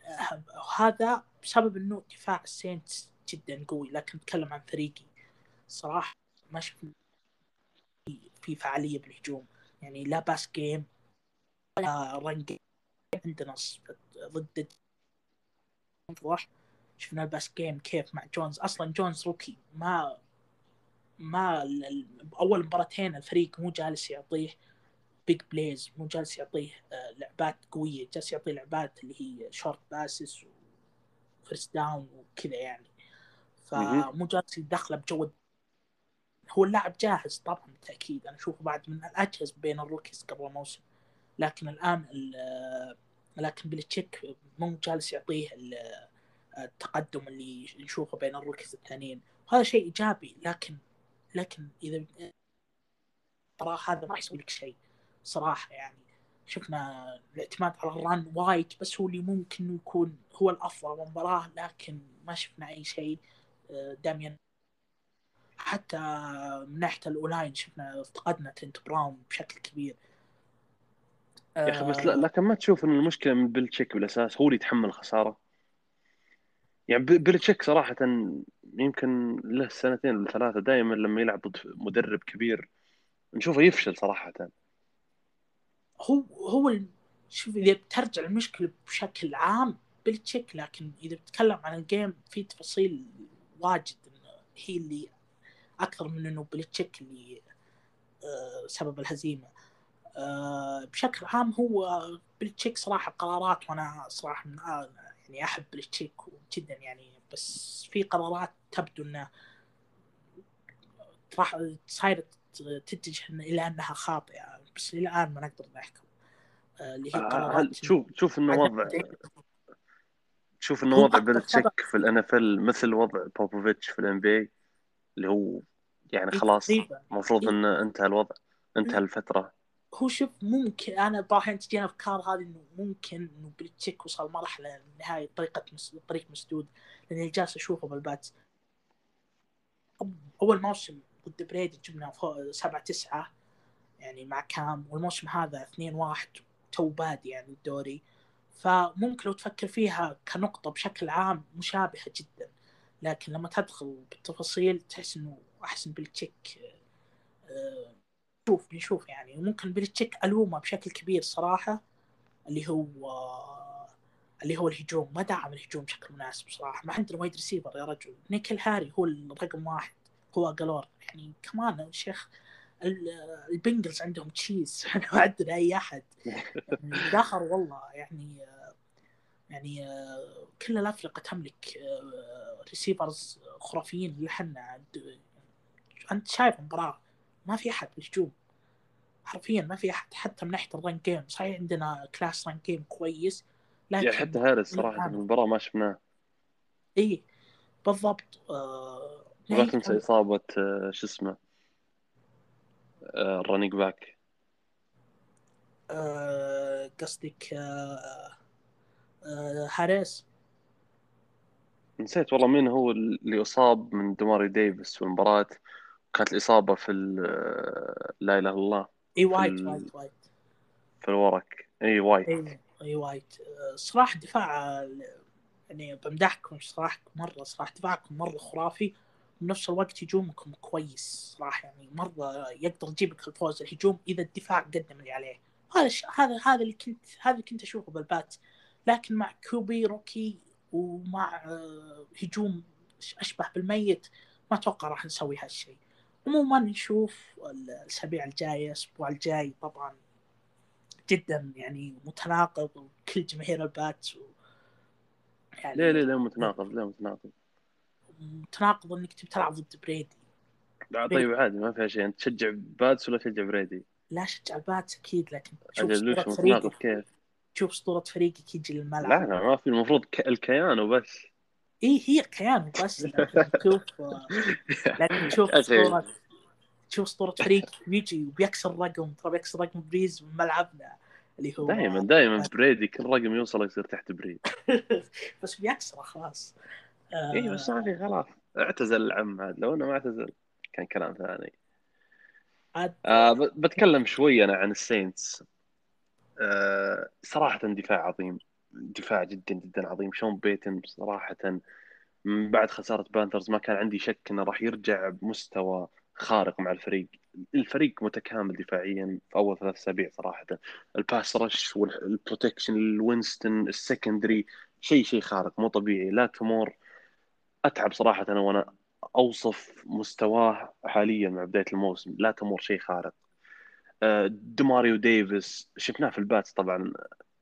أه- هذا بسبب إنه دفاع ال Saints جدا قوي لكن نتكلم عن فريقي. صراحة ما شفنا في فعالية بالهجوم. يعني لا pass game ولا run عندنا ضد شفنا ال pass game كيف مع جونز. أصلا جونز rookie ما ما أول مباراتين الفريق مو جالس يعطيه big plays مو جالس يعطيه آه، لعبات قوية جالس يعطيه لعبات اللي هي short passes و first down وكذا يعني. فمو جالس يدخله بجو هو اللاعب جاهز طبعا بالتأكيد أنا أشوفه بعد من الاجهز بين ال rookies قبل الموسم. لكن الآن ال- لكن بلتشيك مو جالس يعطيه ال- التقدم اللي نشوفه بين ال rookies الثانيين. وهذا شيء إيجابي لكن لكن إذا ترى هذا ما راح يسوي لك شيء. صراحة يعني. شفنا الاعتماد على ال run وايد بس هو اللي ممكن يكون هو الأفضل بالمباراه لكن ما شفنا أي شيء آه، داميان. حتى من ناحية ال O-line شفنا افتقدنا ترنت براون بشكل كبير. يا أخي بس لا آه، لكن ما تشوف إن المشكلة من بيلتشيك بالأساس هو اللي يتحمل الخسارة؟ يعني بيلتشيك صراحة يمكن له سنتين ولا ثلاثة دائما لما يلعب ضد مدرب كبير نشوفه يفشل صراحة. هو هو شوف إذا بترجع المشكلة بشكل عام بلتشيك لكن إذا بتتكلم عن ال game في تفاصيل واجد هي اللي أكثر من إنه بلتشيك اللي آه، سبب الهزيمة. آه، بشكل عام هو بلتشيك صراحة قرارات وأنا صراحة من آه، يعني أحب بلتشيك جدا يعني بس في قرارات تبدو إنه راح صايرة تتجه إلى إنها خاطئة. بس الآن ما نقدر نحكم. آه، اللي هي هل قرارات تشوف تشوف إنه وضع تشوف إنه وضع سبب- في ال NFL مثل وضع بوبوفيتش في ال NB اللي هو يعني خلاص المفروض إيه. إنه انتهى الوضع انتهى الفترة. هو شوف ممكن أنا بعض تجينا افكار هذه إنه ممكن إنه بالتشيك وصل مرحله نهايه طريقة مس... طريق مسدود لأن اللي جالس أشوفه بالبات. أول موسم ضد بريدي جبنا فوق 7 9 يعني مع كام والموسم هذا 2 1 تو بادي يعني الدوري. فممكن لو تفكر فيها كنقطة بشكل عام مشابهة جدا لكن لما تدخل بالتفاصيل تحس إنه أحسن بالتشيك آه، نشوف بنشوف يعني. ممكن بالتشيك ألومه بشكل كبير صراحة اللي هو اللي هو الهجوم. ما دعم الهجوم بشكل مناسب صراحة. ما عندنا وايد ريسيفر يا رجل. نيكل هاري هو الرقم واحد. هو جالور يعني كمان يا شيخ ال- البنجلز عندهم تشيز (laughs) إحنا ما عندنا أي أحد. يعني داخل والله يعني يعني كل الأفرقة تملك receivers خرافيين اللي إحنا أنت شايف المباراه ما في أحد بالهجوم حرفيا ما في أحد حتى من ناحية ال run game. صحيح عندنا class run game كويس لكن يعني حتى هاريس صراحة المباراة ما شفناه. اي بالضبط آه تنسى إصابة آه، شو اسمه آه، ال running back آه، قصدك آه آه هاريس نسيت والله مين هو اللي اصاب من ديماريو ديفيس في المباراة. كانت الإصابة في آه، لا إله إلا الله. إي وايت ال- وايت وايت. في الورق. إي وايت. إي إي وايت. آه، صراحة دفاع آه، يعني بمدحكم صراحة مرة صراحة دفاعكم مرة خرافي. بنفس الوقت هجومكم كويس صراحة يعني مرة يقدر يجيب لك الفوز الهجوم إذا الدفاع قدم اللي عليه. هذا. هذا هذا اللي كنت هذا اللي كنت أشوفه بال Pats لكن مع QB rookie ومع آه، هجوم أشبه بالميت ما أتوقع راح نسوي هالشيء عموما نشوف الأسابيع الجاية الأسبوع الجاي طبعا جدا يعني متناقض وكل جماهير ال Pats و... يعني ليه ليه ليه متناقض ليه متناقض. متناقض إنك تبي تلعب ضد بريدي. لا طيب عادي ما فيها شيء. أنت تشجع Pats ولا تشجع بريدي؟ لا أشجع ال Pats أكيد لكن تشوف اسطوره فريقك. كيف؟ تشوف اسطوره فريقك يجي لا للملعب. لا ما في المفروض ك... الكيان وبس. إي هي كيان بس لكن تشوف (laughs) لكن تشوف. اسطوره تشوف اسطوره فريق بيجي وبيكسر رقم ترى بيكسر رقم بريس من ملعبنا اللي هو دائما دائما (laughs) بريدي كل رقم يوصل يصير تحت بريدي. بس بيكسره خلاص. آه، اي بس ما في خلاص. اعتزل العم هذا لو إنه ما اعتزل كان كلام ثاني. عاد آه ب- بتكلم شوي أنا عن Saints. آه صراحة دفاع عظيم دفاع جدا جدا عظيم. شون بيتن صراحة من بعد خسارة Panthers ما كان عندي شك إنه راح يرجع بمستوى خارق مع الفريق. الفريق متكامل دفاعيا في أول ثلاث أسابيع صراحة. ال pass rush وال protection لوينستون ال secondary شيء شيء خارق مو طبيعي. لاتيمور أتعب صراحة أنا وأنا أوصف مستواه حاليا مع بداية الموسم. لاتيمور شيء خارق. آه، دماريو ديفيس شفناه في ال Pats طبعا.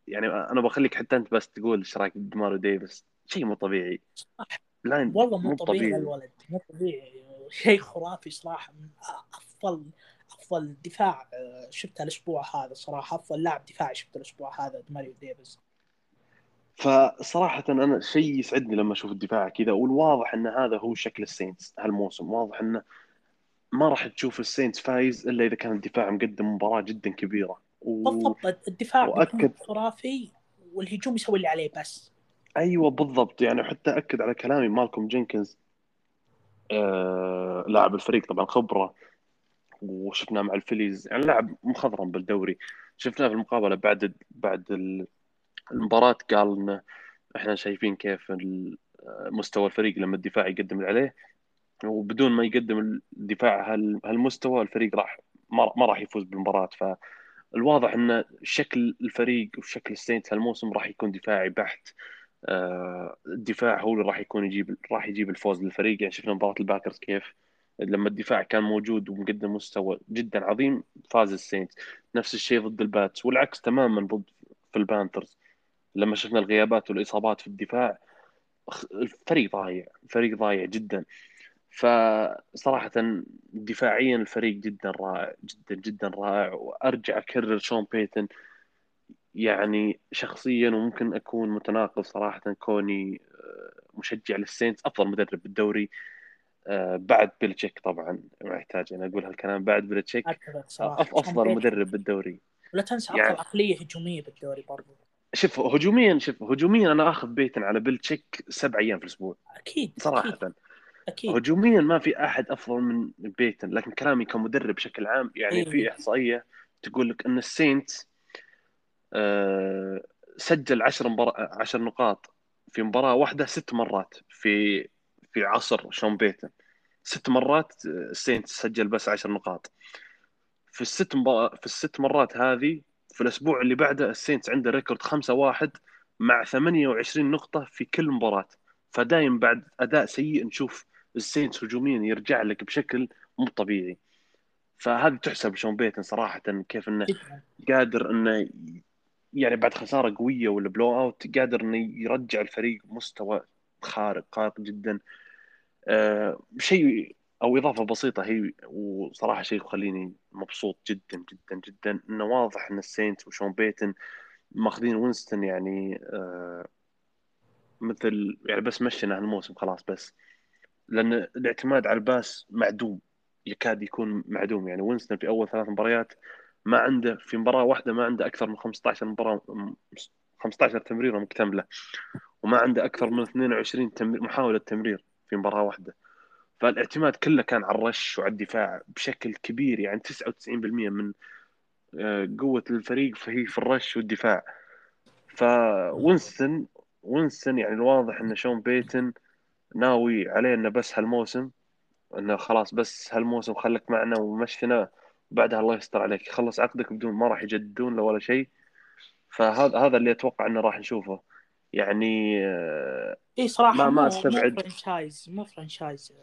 يعني أنا بخليك حتى أنت بس تقول إيش رأيك بدماريو ديفيس. شيء مو طبيعي. لا والله مو طبيعي. الولد مو طبيعي. شيء خرافي صراحة من أفضل أفضل دفاع آه، شفته الأسبوع هذا صراحة. أفضل لاعب دفاعي شفته الأسبوع هذا دماريو ديفيس فصراحة أنا شيء يسعدني لما أشوف الدفاع كذا والواضح أن هذا هو شكل ال Saints هالموسم. واضح أنه ما راح تشوف ال Saints فايز إلا إذا كان الدفاع مقدم مباراة جدا كبيرة. و... بالضبط الدفاع وأكد. خرافي والهجوم يسوي اللي عليه بس. أيوه بالضبط يعني حتى أكد على كلامي مالكم جينكنز آه لاعب الفريق طبعا خبرة وشفناه مع ال Eagles. يعني لاعب مخضرم بالدوري. شفناه في المقابلة بعد بعد ال- المباراة قال انه إحنا شايفين كيف مستوى الفريق لما الدفاع يقدم عليه وبدون ما يقدم الدفاع هال- هالمستوى الفريق راح ما راح يفوز بالمباراة. فالواضح إن شكل الفريق وشكل السينت هالموسم راح يكون دفاعي بحت. آه، الدفاع هو اللي راح يكون يجيب راح يجيب الفوز للفريق. يعني شفنا مباراة الباكرز كيف لما الدفاع كان موجود ومقدم مستوى جدا عظيم فاز ال Saints. نفس الشيء ضد ال Pats والعكس تماما ضد في ال Panthers لما شفنا الغيابات والإصابات في الدفاع الفريق ضايع الفريق ضايع جدا. فصراحة دفاعيا الفريق جدا رائع جدا جدا رائع. وأرجع أكرر شون بيتن. يعني شخصيا وممكن أكون متناقض صراحة كوني آه، مشجع لل Saints أفضل مدرب بالدوري. آه، بعد بيلتشيك طبعا ما يحتاج أنا أقول هالكلام. بعد بيلتشيك أف- أفضل مدرب. بالدوري. ولا تنسى يعني- افضل عقلية هجومية بالدوري برضو. شوف هجوميا شوف هجوميا أنا آخذ بيتن على بيلتشيك سبع أيام في الأسبوع أكيد صراحة أكيد, أكيد. هجوميا ما في أحد أفضل من بيتن لكن كلامي كمدرب بشكل عام يعني إيه. في إحصائية تقول لك أن ال Saints آه، سجل 10 مبار... 10 نقاط في مباراة واحدة ست مرات في في عصر شون بيتن ست مرات آه، ال Saints سجل بس 10 نقاط في الست مبار... في الست مرات هذه في الأسبوع اللي بعده ال Saints عنده record 5 1 مع 28 نقطة في كل مباراة. فدايم بعد أداء سيء نشوف ال Saints هجوميا يرجع لك بشكل مو طبيعي. فهذه تحسب شون بيتن صراحة كيف إنه قادر إنه يعني بعد خسارة قوية ولا blowout قادر إنه يرجع الفريق مستوى خارق خارق جدا. آه شيء أو إضافة بسيطة هي وصراحة شيء يخليني مبسوط جدا جدا جدا إنه واضح إن ال Saints وشون بيتن ماخذين وينستون يعني آه مثل يعني بس مشينا هالموسم خلاص بس لأن الاعتماد على ال pass معدوم يكاد يكون معدوم يعني. وينستون في أول ثلاث مباريات ما عنده في مباراة واحدة ما عنده أكثر من 15 مباراة 15 تمريرة مكتملة وما عنده أكثر من 22 تمرير محاولة تمرير في مباراة واحدة. فالاعتماد كله كان على الرش وعلى الدفاع بشكل كبير يعني 99% من آه، قوة الفريق فهي في الرش والدفاع. فوينستون وينستون يعني الواضح إن شون بيتن ناوي علينا بس هالموسم إنه خلاص بس هالموسم خليك معنا ومشينا بعدها الله يستر عليك. خلص عقدك بدون ما راح يجددون له ولا شيء. فهذا هذا اللي أتوقع إنه راح نشوفه. يعني آه، اي صراحة ما- ما مو أستبعد. مو franchise مو franchise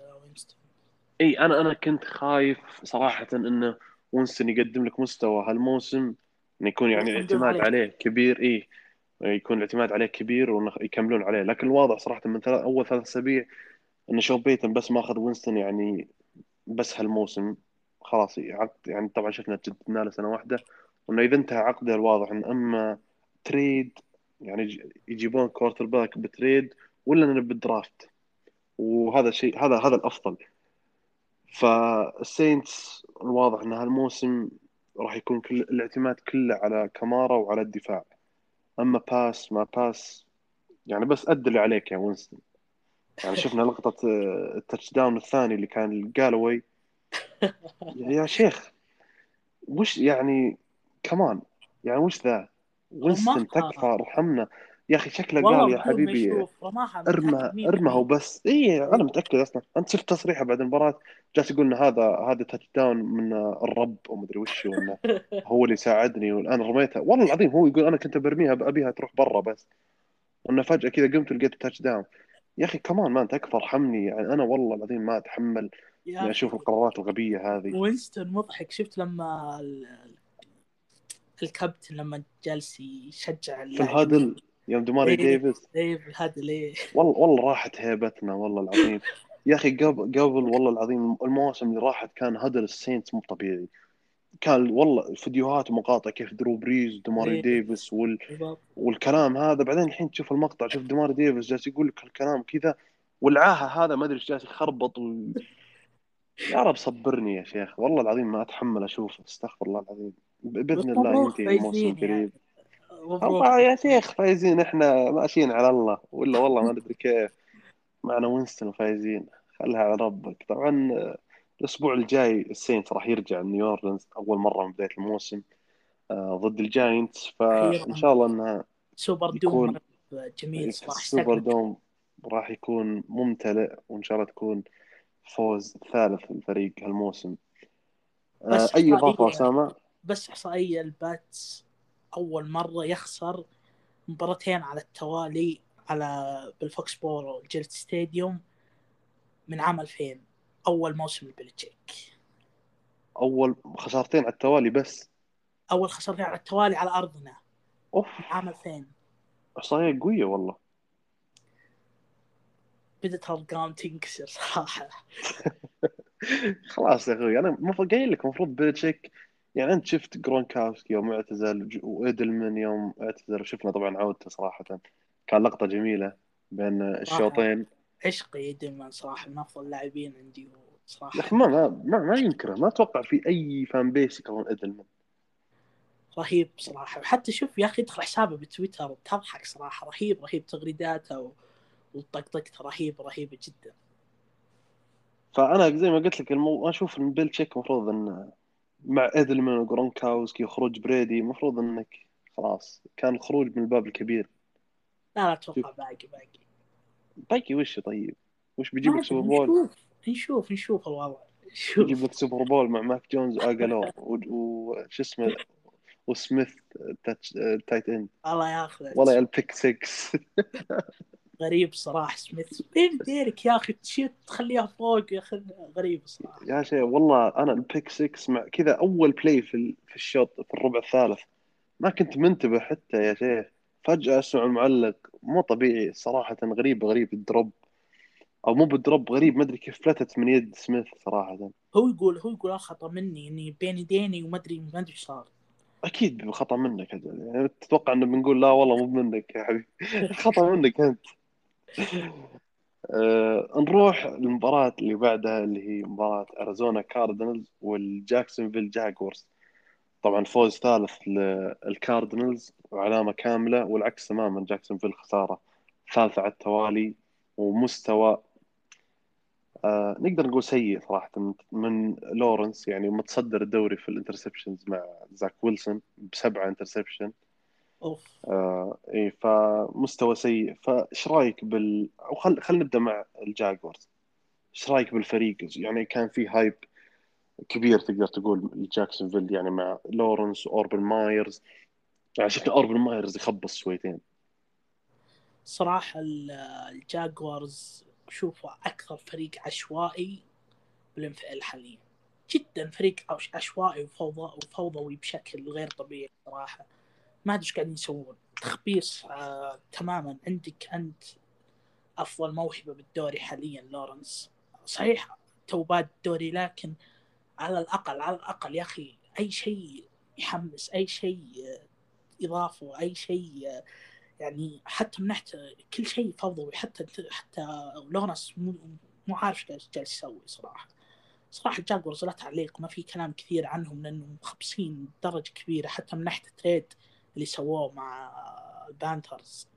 إي أنا أنا كنت خايف صراحة إنه وينستون يقدم لك مستوى. هالموسم إنه يكون يعني الاعتماد عليه. عليه كبير إي. يكون الاعتماد عليه كبير ويكملون عليه. لكن الواضح صراحة من ثلاث أول ثلاث أسابيع إن شون بيتن بس ماخذ وينستون يعني بس هالموسم. خلاص عقد يعني طبعا شفنا جددنا له سنة واحدة. وإنه إذا انتهى عقده الواضح إن أما trade يعني يج- يجيبون quarterback ب trade ولا بال draft. وهذا الشيء هذا هذا الأفضل. فال Saints الواضح إن هالموسم راح يكون كل الاعتماد كله على كمارا وعلى الدفاع. أما pass ما pass يعني بس أدي اللي عليك يا وينستون يعني (laughs) شفنا لقطة آه، ال touchdown الثاني اللي كان كالاوي (laughs) يا شيخ وش يعني كمان يعني وش ذا؟ وينستون. تكفى ارحمنا يا أخي شكله قال يا حبيبي ارمى ارمى هو بالمية. بس اي أنا متأكد أصلا. أنت شفت تصريحه بعد المباراة؟ جالس يقول إن هذا هذا touchdown من الرب ومدري وش وإنه (laughs) هو اللي ساعدني وأنا رميتها والله العظيم هو يقول أنا كنت برميها أبيها تروح برا بس. وإنه فجأة كذا قمت ولقيت touchdown يا أخي كمان ما تكفى ارحمني يعني أنا والله العظيم ما أتحمل إني أشوف القرارات الغبية هذه. وينستون مضحك. شفت لما ال- الكابتن لما جالس يشجع في. ال huddle يوم دماري إيه. ديفيس في ال huddle إيه والله والله راحت هيبتنا والله العظيم. يا أخي قبل قبل والله العظيم المواسم اللي راحت كان huddle ال Saints مو طبيعي. كان والله فيديوهات ومقاطع كيف درو بريز ودماري إيه. ديفيس وال... والكلام هذا. بعدين الحين تشوف المقطع شوف دماري ديفيس جالس يقول لك الكلام كذا والعاهة هذا ما أدري إيش جالس يخربط و... يا رب صبرني يا شيخ. والله العظيم ما أتحمل أشوفه استغفر الله العظيم. بإذن الله ينتهي الموسم فايزين قريب. يعني. مبروك الله يا شيخ فايزين إحنا ماشيين على الله. ولا والله ما ندري كيف. معنا وينستون فايزين. خلها على ربك. طبعا الأسبوع الجاي ال Saints راح يرجع نيو اورلينز أول مرة من بداية الموسم. آه، ضد ال Giants. فان شاء الله إنها Superdome جميل صراحة. السوبر استقبل. dome راح يكون ممتلئ وإن شاء الله تكون فوز ثالث للفريق هالموسم. آه، أي إضافة. أسامة؟ بس إحصائية ال Pats. أول مرة يخسر مباراتين على التوالي على بال Foxborough Gillette Stadium من عام 2000 أول موسم لبيلتشيك. أول خسارتين على التوالي بس. أول خسرتين على التوالي على أرضنا أوف. عام 2000 إحصائية قوية والله. بدت الارقام تنكسر صراحة. (laughs) خلاص يا أخوي أنا قايل لك المفروض بيلتشيك يعني أنت شفت جرونكاوسكي يوم اعتزل وإيدلمان يوم اعتزل وشفنا طبعا عودته صراحة. كان لقطة جميلة بين الشوطين. عشقي دائما صراحة من أفضل اللاعبين عندي صراحة. ما ما ما, ما ينكره ما أتوقع في أي fan base يكرهون إيدلمان. رهيب صراحة. وحتى شوف يا أخي ادخل حسابه بتويتر تضحك صراحة. رهيب رهيب. تغريداته و... وطقطقته رهيبه رهيبه جدا. فأنا زي ما قلت لك المو... أشوف إن بيلتشيك المفروض انه مع ايدلمان وجرونكاوسكي وخروج بريدي المفروض إنك خلاص كان الخروج من الباب الكبير. لا لا أتوقع باقي باقي. باقي وش طيب؟ وش بيجيب لك Super Bowl؟ نشوف نشوف نشوف الوضع. نشوف. يجيب لك Super Bowl مع ماك جونز وأجولور وش اسمه وسميث tight end. الله ياخذه والله ال pick 6 (laughs) غريب صراحة سميث. بين يديك يا أخي؟ تشيت تخليها فوق يا أخي غريب صراحة. يا شيخ والله أنا ال pick 6 مع كذا أول play في في الشوط في الربع الثالث. ما كنت منتبه حتى يا شيخ. فجأة أسمع المعلق مو طبيعي صراحة غريب غريب ال drop. أو مو بال drop غريب ما أدري كيف فلتت من يد سميث صراحة. هو يقول هو يقول خطا مني إني بين يديني وما أدري ما أدري إيش صار. أكيد خطأ منك أجل. يعني تتوقع إنه بنقول لا والله مو منك يا حبيبي. (laughs) خطأ منك أنت. آه نروح للمباراة اللي بعدها اللي هي مباراة أريزونا Cardinals والجاكسونفيل Jaguars. طبعا فوز ثالث لل Cardinals وعلامة كاملة والعكس تماما جاكسونفيل خسارة ثالثة على التوالي ومستوى آه نقدر نقول سيء صراحة من- من لورنس يعني متصدر الدوري في ال interceptions مع زاك ويلسون بسبعة interception. أوف. آه إي فمستوى سيء. فإيش رأيك بال أو خل نبدأ مع ال Jaguars. إيش رأيك بالفريق؟ يعني كان في hype كبير تقدر تقول لجاكسونفيل يعني مع لورنس وأوربن مايرز. يعني شفنا أوربن مايرز يخبص شويتين. صراحة ال- ال Jaguars شوفوا أكثر فريق عشوائي بال NFL حاليا. جدا فريق عش- عشوائي وفوضى وفوضوي بشكل غير طبيعي صراحة. ما أدري إيش قاعدين يسوون. تخبيص آه تماما. عندك أنت أفضل موهبة بالدوري حاليا لورنس. صحيح توه بادي الدوري لكن على الأقل على الأقل يا أخي أي شيء يحمس أي شيء آه، إضافة أي شيء آه، يعني حتى من ناحية كل شيء فوضوي حتى حتى لورنس مو مو عارف إيش جالس يسوي صراحة. صراحة ال Jaguars لا تعليق ما في كلام كثير عنهم لأنهم مخبصين درجة كبيرة حتى من ناحية ال trade. اللي سووه مع ال Panthers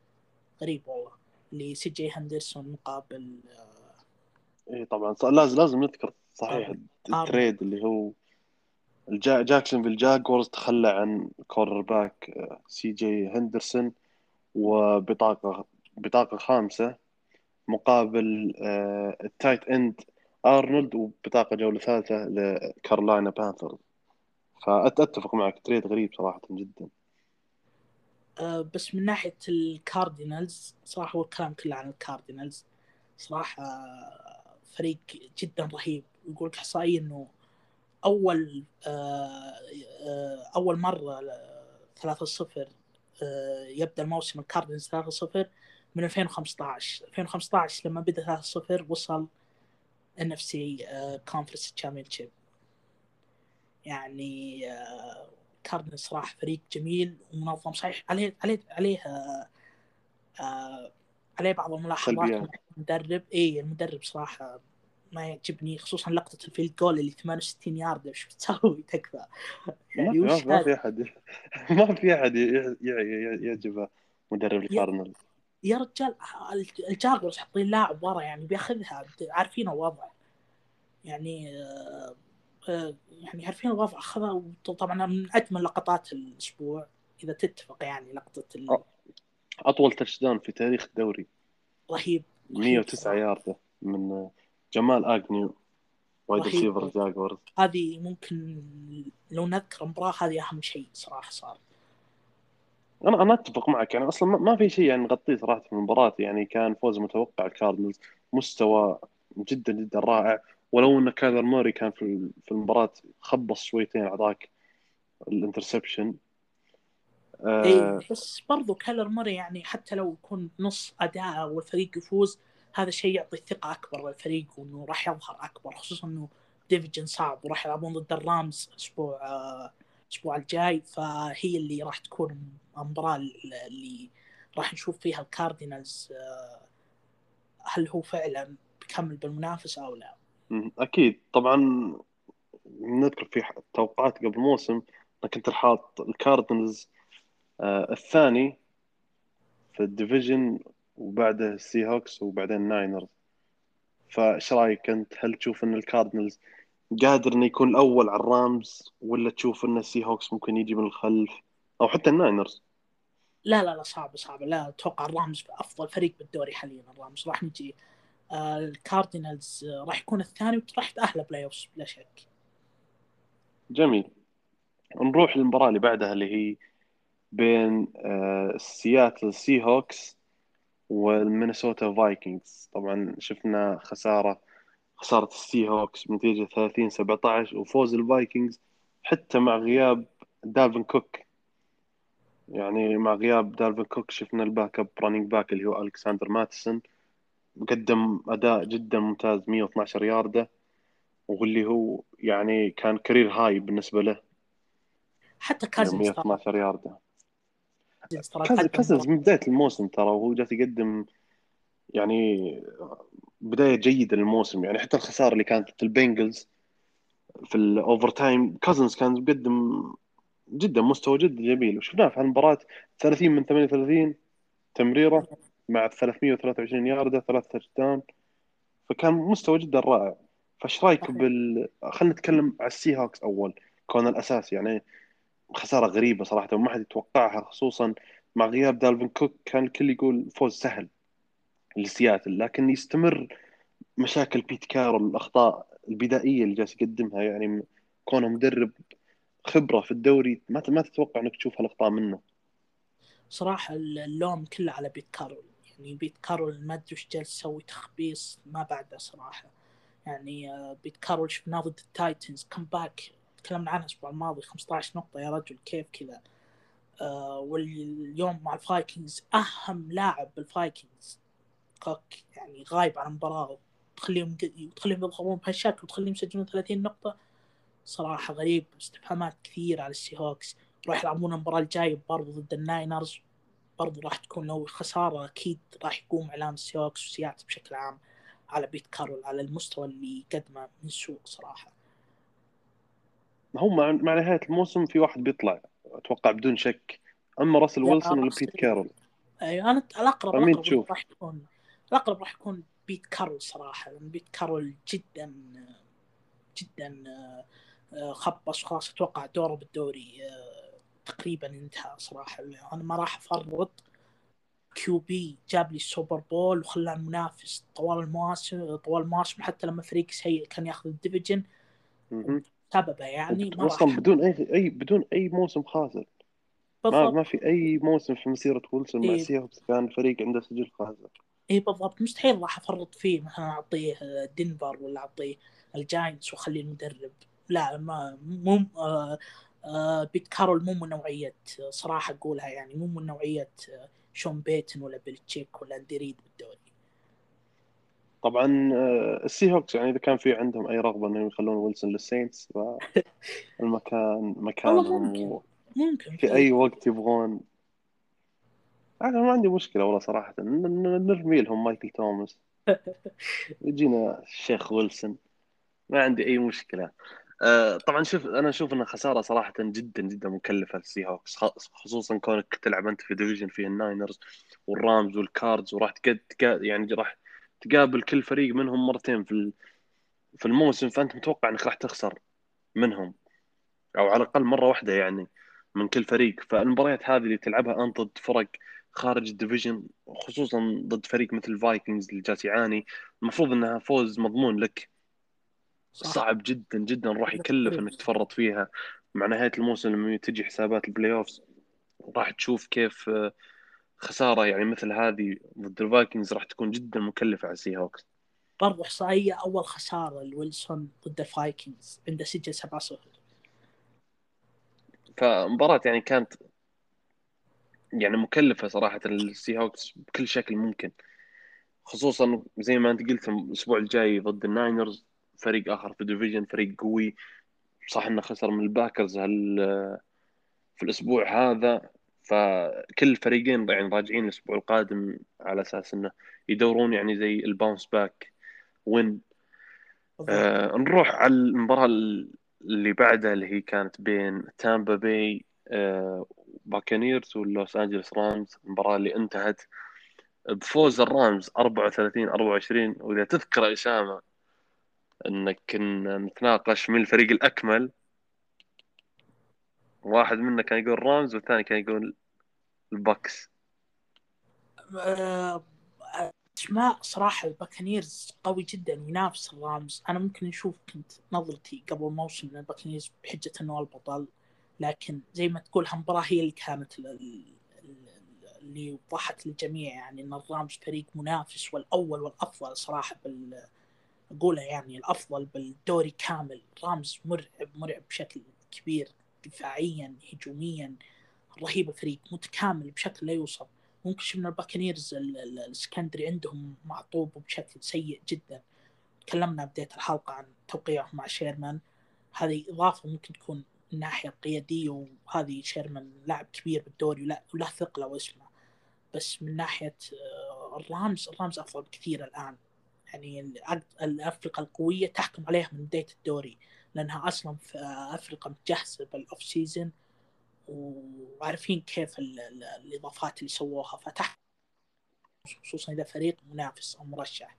غريب والله. اللي CJ هندرسون مقابل اي طبعا. لازم لازم نذكر صحيح آه. ال trade اللي هو الجا جاكسونفيل Jaguars تخلى عن cornerback آه، CJ هندرسون وبطاقة بطاقة خامسة مقابل آه، ال tight end أرنولد وبطاقة جولة ثالثة لكارولاينا Panthers. فأتفق معك trade غريب صراحة جدا. آه، بس من ناحية ال Cardinals صراحة هو الكلام كله عن ال Cardinals صراحة آه، فريق جدا رهيب. يقول لك احصائيا إنه أول آه، آه، أول مرة 3-0 آه، يبدأ الموسم ال Cardinals 3-0 من 2015 2015 لما بدأ 3-0 وصل NFC Conference Championship يعني Cardinals صراحة فريق جميل ومنظم صحيح. عليه عليه عليه آه، آه، عليه بعض الملاحظات المدرب. اي المدرب صراحة ما يعجبني خصوصا لقطة ال field goal اللي 68 يارد إيش بتسوي؟ (laughs) تكفى. يعني ما, وش ما, ما؟ في أحد ما في ي- يعجبه مدرب الكاردينال يا رجال ال Jaguars حاطين لاعب ورا يعني بياخذها عارفين الوضع. يعني آه، يعني عارفين الوضع اخذها طبعا من أجمل لقطات الأسبوع إذا تتفق يعني لقطة ال... آه. أطول touchdown في تاريخ الدوري رهيب 109 ياردة من جمال اجنيو wide. receiver Jaguars هذه ممكن لو نذكر المباراه هذه أهم شيء صراحة صار أنا أنا أتفق معك يعني أصلا ما- في شيء يعني نغطيه صراحة في المباراة يعني كان فوز متوقع ال Cardinals مستوى جدا جدا رائع ولو إن كايلر موري كان في في المباراة خبص شويتين اعطاك ال interception آه اي بس برضو كايلر موري يعني حتى لو يكون نص اداءه والفريق يفوز هذا شيء يعطي ثقة أكبر للفريق وإنه راح يظهر أكبر خصوصا إنه division صعب وراح يلعبون ضد الرامز الأسبوع آه، الأسبوع الجاي فهي اللي راح تكون المباراة اللي راح نشوف فيها الكاردينالز آه، هل هو فعلا بيكمل بالمنافسة أو لا. أكيد. طبعا نذكر في توقعات قبل الموسم أنا كنت حاط الكاردنالز آه الثاني في ال division وبعده السي هوكس وبعدين الناينرز فإيش رأيك أنت؟ هل تشوف إن الكاردنالز قادر إنه يكون الأول على الرامز ولا تشوف إن السي هوكس ممكن يجي من الخلف؟ أو حتى الناينرز. لا لا لا صعب صعب. لا أتوقع الرامز أفضل فريق بالدوري حاليا. الرامز راح يجي الكاردينالز آه، راح يكون الثاني وراح يتأهل playoff بلا شك. جميل. نروح للمباراة اللي بعدها اللي هي بين آه، سياتل سي هوكس والمينيسوتا فايكنجز طبعا شفنا خسارة خسارة السي هوكس بنتيجة 30 17 وفوز الفايكنجز حتى مع غياب دالفن كوك يعني مع غياب دالفن كوك شفنا ال backup running back اللي هو الكسندر ماتسون قدم أداء جدا ممتاز 112 ياردة واللي هو يعني كان career high بالنسبة له. حتى كازنز ترى 112 ياردة. كازنز كازنز كازنز من بداية الموسم ترى وهو جالس يقدم يعني بداية جيدة للموسم. يعني حتى الخسارة اللي كانت في البنجلز في ال overtime كازنز كان بيقدم جدا مستوى جدا جميل. وشفناه في هالمباراة 30 من 38 تمريرة. مع 323 ياردة ثلاث touch فكان مستوى جدا رائع. فايش رأيك. بال خلينا نتكلم على السي هوكس أول. كون الاساس يعني خسارة غريبة صراحة ما حد يتوقعها خصوصا مع غياب دالفن كوك. كان الكل يقول فوز سهل لسياتل لكن يستمر مشاكل بيت كارول الأخطاء البدائية اللي جالس يقدمها. يعني كونه مدرب خبرة في الدوري ما ما تتوقع إنك تشوف هالأخطاء منه. صراحة اللوم كله على بيت كارول. يعني بيت كارول ما ادري وش جالس يسوي تخبيص ما بعده صراحة. يعني بيت كارول شفناه ضد التايتنز comeback تكلمنا عنها الأسبوع الماضي 15 نقطة يا رجل كيف كذا؟ آه واليوم مع الفايكنجز أهم لاعب بالفايكنجز. كوك يعني غايب عن المباراة تخليهم تخليهم يضغطون بهالشكل وتخليهم يسجلون 30 نقطة. صراحة غريب استفهامات كثير على السي هوكس راح يلعبون المباراة الجاية برضو ضد الناينرز. برضو راح تكون لو خسارة أكيد راح يقوم إعلام السي هوكس وسياتل بشكل عام على بيت كارول على المستوى اللي قدمه من سوء صراحة. هم مع, نهاية الموسم في واحد بيطلع أتوقع بدون شك. أما راسل ويلسون ولا بيت كارول. أيوة أنا الأقرب الأقرب تشوف؟ راح يكون الأقرب راح يكون بيت كارول صراحة. لأن بيت كارول جدا جدا آه، خبص وخلاص أتوقع دوره بالدوري آه، تقريبا انتهى صراحة. أنا ما راح أفرط QB جاب لي السوبر بول وخلاني منافس طوال المواسم طوال المواسم حتى لما فريق سيء كان ياخذ ال division. مهم. سببه يعني ما أصلا بدون أي أي بدون أي موسم خاسر ما ما في أي موسم في مسيرة ويلسون مع إيه. سي هوكس كان فريق عنده سجل خاسر اي بالضبط. مستحيل راح أفرط فيه. مثلا أعطيه دنفر ولا أعطيه الجاينتس وأخليه المدرب. لا ما مو آه بيت كارول مو من نوعية صراحة أقولها يعني مو من نوعية آه، شون بيتن ولا بيليتشيك ولا أندي ريد بالدوري طبعا آه، السي هوكس يعني إذا كان في عندهم أي رغبة إنهم يخلون ويلسون للسينتس فالمكان (laughs) مكانهم ممكن. ممكن في أي وقت يبغون. أنا ما عندي مشكلة والله صراحة نرمي لهم مايكل توماس. (laughs) يجينا الشيخ ويلسون. ما عندي أي مشكلة. آه، طبعا شوف أنا أشوف انها خسارة صراحة جدا جدا مكلفة للسي هوكس خصوصا كونك تلعب أنت في ديفيجن فيه الناينرز والرامز والكاردز وراح تقد يعني راح تقابل كل فريق منهم مرتين في في الموسم فأنت متوقع إنك راح تخسر منهم أو على الأقل مرة واحدة يعني من كل فريق. فالمباريات هذه اللي تلعبها أنت ضد فرق خارج ال division خصوصا ضد فريق مثل الفايكنجز اللي جالس يعاني المفروض إنها فوز مضمون لك صح. صعب جدا جدا راح يكلف إنك تفرط فيها. مع نهاية الموسم لما تجي حسابات ال playoffs راح تشوف كيف آه، خسارة يعني مثل هذه ضد الفايكنجز راح تكون جدا مكلفة على السي هوكس برضو إحصائية أول خسارة لويلسون ضد الفايكنجز عنده سجل 7 0 فمباراة يعني كانت يعني مكلفة صراحة السي هوكس بكل شكل ممكن. خصوصا زي ما أنت قلت الأسبوع الجاي ضد الناينرز. فريق آخر في ال division فريق قوي. صح إنه خسر من الباكرز هال في الأسبوع هذا. فكل الفريقين يعني راجعين الأسبوع القادم على أساس إنه يدورون يعني زي ال bounce back win آه نروح على المباراة اللي بعدها اللي هي كانت بين تامبا بي آه باكانيرز واللوس انجلوس رامز المباراة اللي انتهت بفوز الرامز 34 24 وإذا تذكر اسامه إنك نتناقش من الفريق الأكمل. واحد منا كان يقول رامز والثاني كان يقول البكس اسماء صراحة الباكنيرز قوي جدا ينافس الرامز. أنا ممكن نشوف كنت نظرتي قبل الموسم إن الباكنيرز بحجة إنه البطل لكن زي ما تقول هالمباراه هي اللي كانت اللي وضحت للجميع يعني إن الرامز فريق منافس والأول والأفضل صراحة بال اقولها يعني الأفضل بالدوري كامل. رامز مرعب مرعب بشكل كبير دفاعيا هجوميا رهيب الفريق متكامل بشكل لا يوصف. ممكن شفنا الباكنيرز ال secondary عندهم معطوب بشكل سيء جدا. تكلمنا بداية الحلقة عن توقيعهم مع شيرمان. هذه إضافة ممكن تكون من الناحية القيادية وهذه شيرمان لاعب كبير بالدوري ولا وله ثقله واسمه. بس من ناحية آه، الرامز الرامز أفضل بكثير الآن. يعني الأفرقة القوية تحكم عليها من بداية الدوري لأنها أصلا في أفريقيا متجهزة بالأوف سيزون وعارفين كيف الإضافات اللي سووها فتح خصوصا إذا فريق منافس أو مرشح.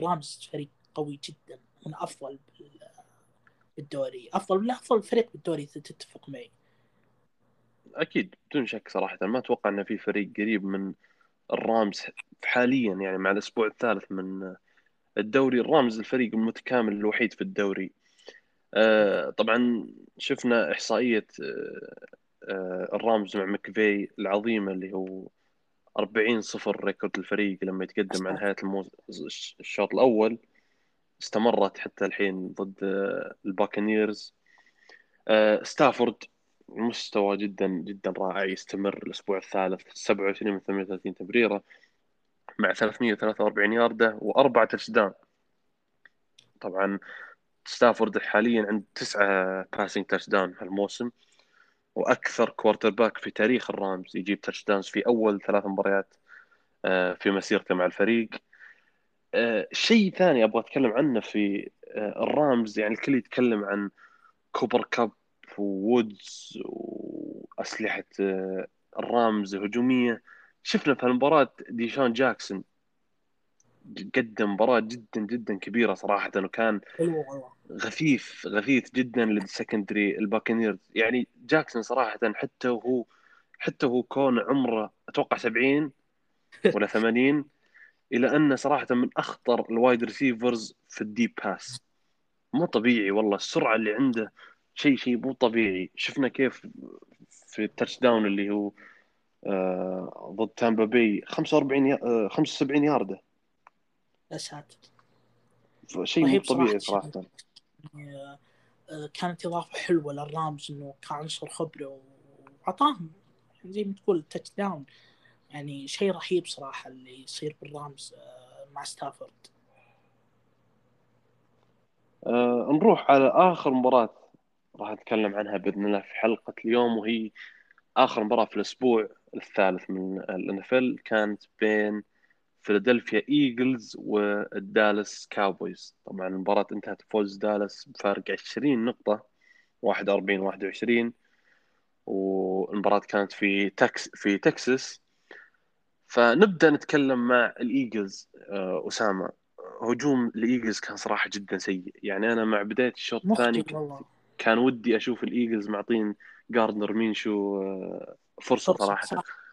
رامز فريق قوي جدا من أفضل بالدوري. أفضل من أفضل فريق بالدوري إذا تتفق معي. أكيد بدون شك صراحة. ما أتوقع إن في فريق قريب من الرامز حاليا يعني مع الأسبوع الثالث من الدوري الرامز الفريق المتكامل الوحيد في الدوري. آه، طبعا شفنا إحصائية آه، آه، الرامز مع ماكفي العظيمة اللي هو 40 صفر record الفريق لما يتقدم مع نهايه الموس... الشوط الأول. استمرت حتى الحين ضد الباكنيرز. ستافورد مستوى جدا جدا رائع يستمر الأسبوع الثالث 27 من 38 تمريرة. مع 343 ياردة واربع touchdown طبعا ستافورد حاليا عند تسعة passing touchdown هالموسم وأكثر quarterback في تاريخ الرامز يجيب touchdowns في أول ثلاث مباريات آه، في مسيرته مع الفريق. آه، شيء ثاني أبغى أتكلم عنه في آه، الرامز يعني الكل يتكلم عن كوبر كاب وودز وأسلحة الرامز الهجوميه شفنا في المباراه ديشان جاكسون قدم مباراة جدا جدا كبيرة صراحة وكان غثيث غثيث جدا لل secondary الباكنيرز. يعني جاكسون صراحة حتى وهو حتى هو كون عمره أتوقع 70 ولا 80 إلى أنه صراحة من أخطر ال wide receivers في ال deep pass. مو طبيعي والله السرعة اللي عنده شيء شيء مو طبيعي. شفنا كيف في ال touchdown اللي هو ضد تامبا بي. 45 آه 75 يارده يا ساتر شيء مو طبيعي صراحة. آه، كانت إضافة حلوة للرامز إنه كعنصر خبرة واعطاهم زي ما تقول touchdown يعني شيء رهيب صراحة اللي يصير بالرامز آه، مع ستافورد. أه نروح على آخر مباراة راح نتكلم عنها بإذن الله في حلقة اليوم وهي آخر مباراة في الأسبوع. الثالث من ال NFL كانت بين فيلادلفيا ايجلز والدالاس كاوبويز طبعا المباراة انتهت بفوز دالاس بفارق 20 نقطة 41 21 والمباراة كانت في تكس في تكساس. فنبدأ نتكلم مع الإيجلز آه، أسامة. هجوم الإيجلز كان صراحة جدا سيء. يعني أنا مع بداية الشوط الثاني كان ودي أشوف الإيجلز معطين جاردنر مينشو آه، فرصة فرصة، صراحة. صح.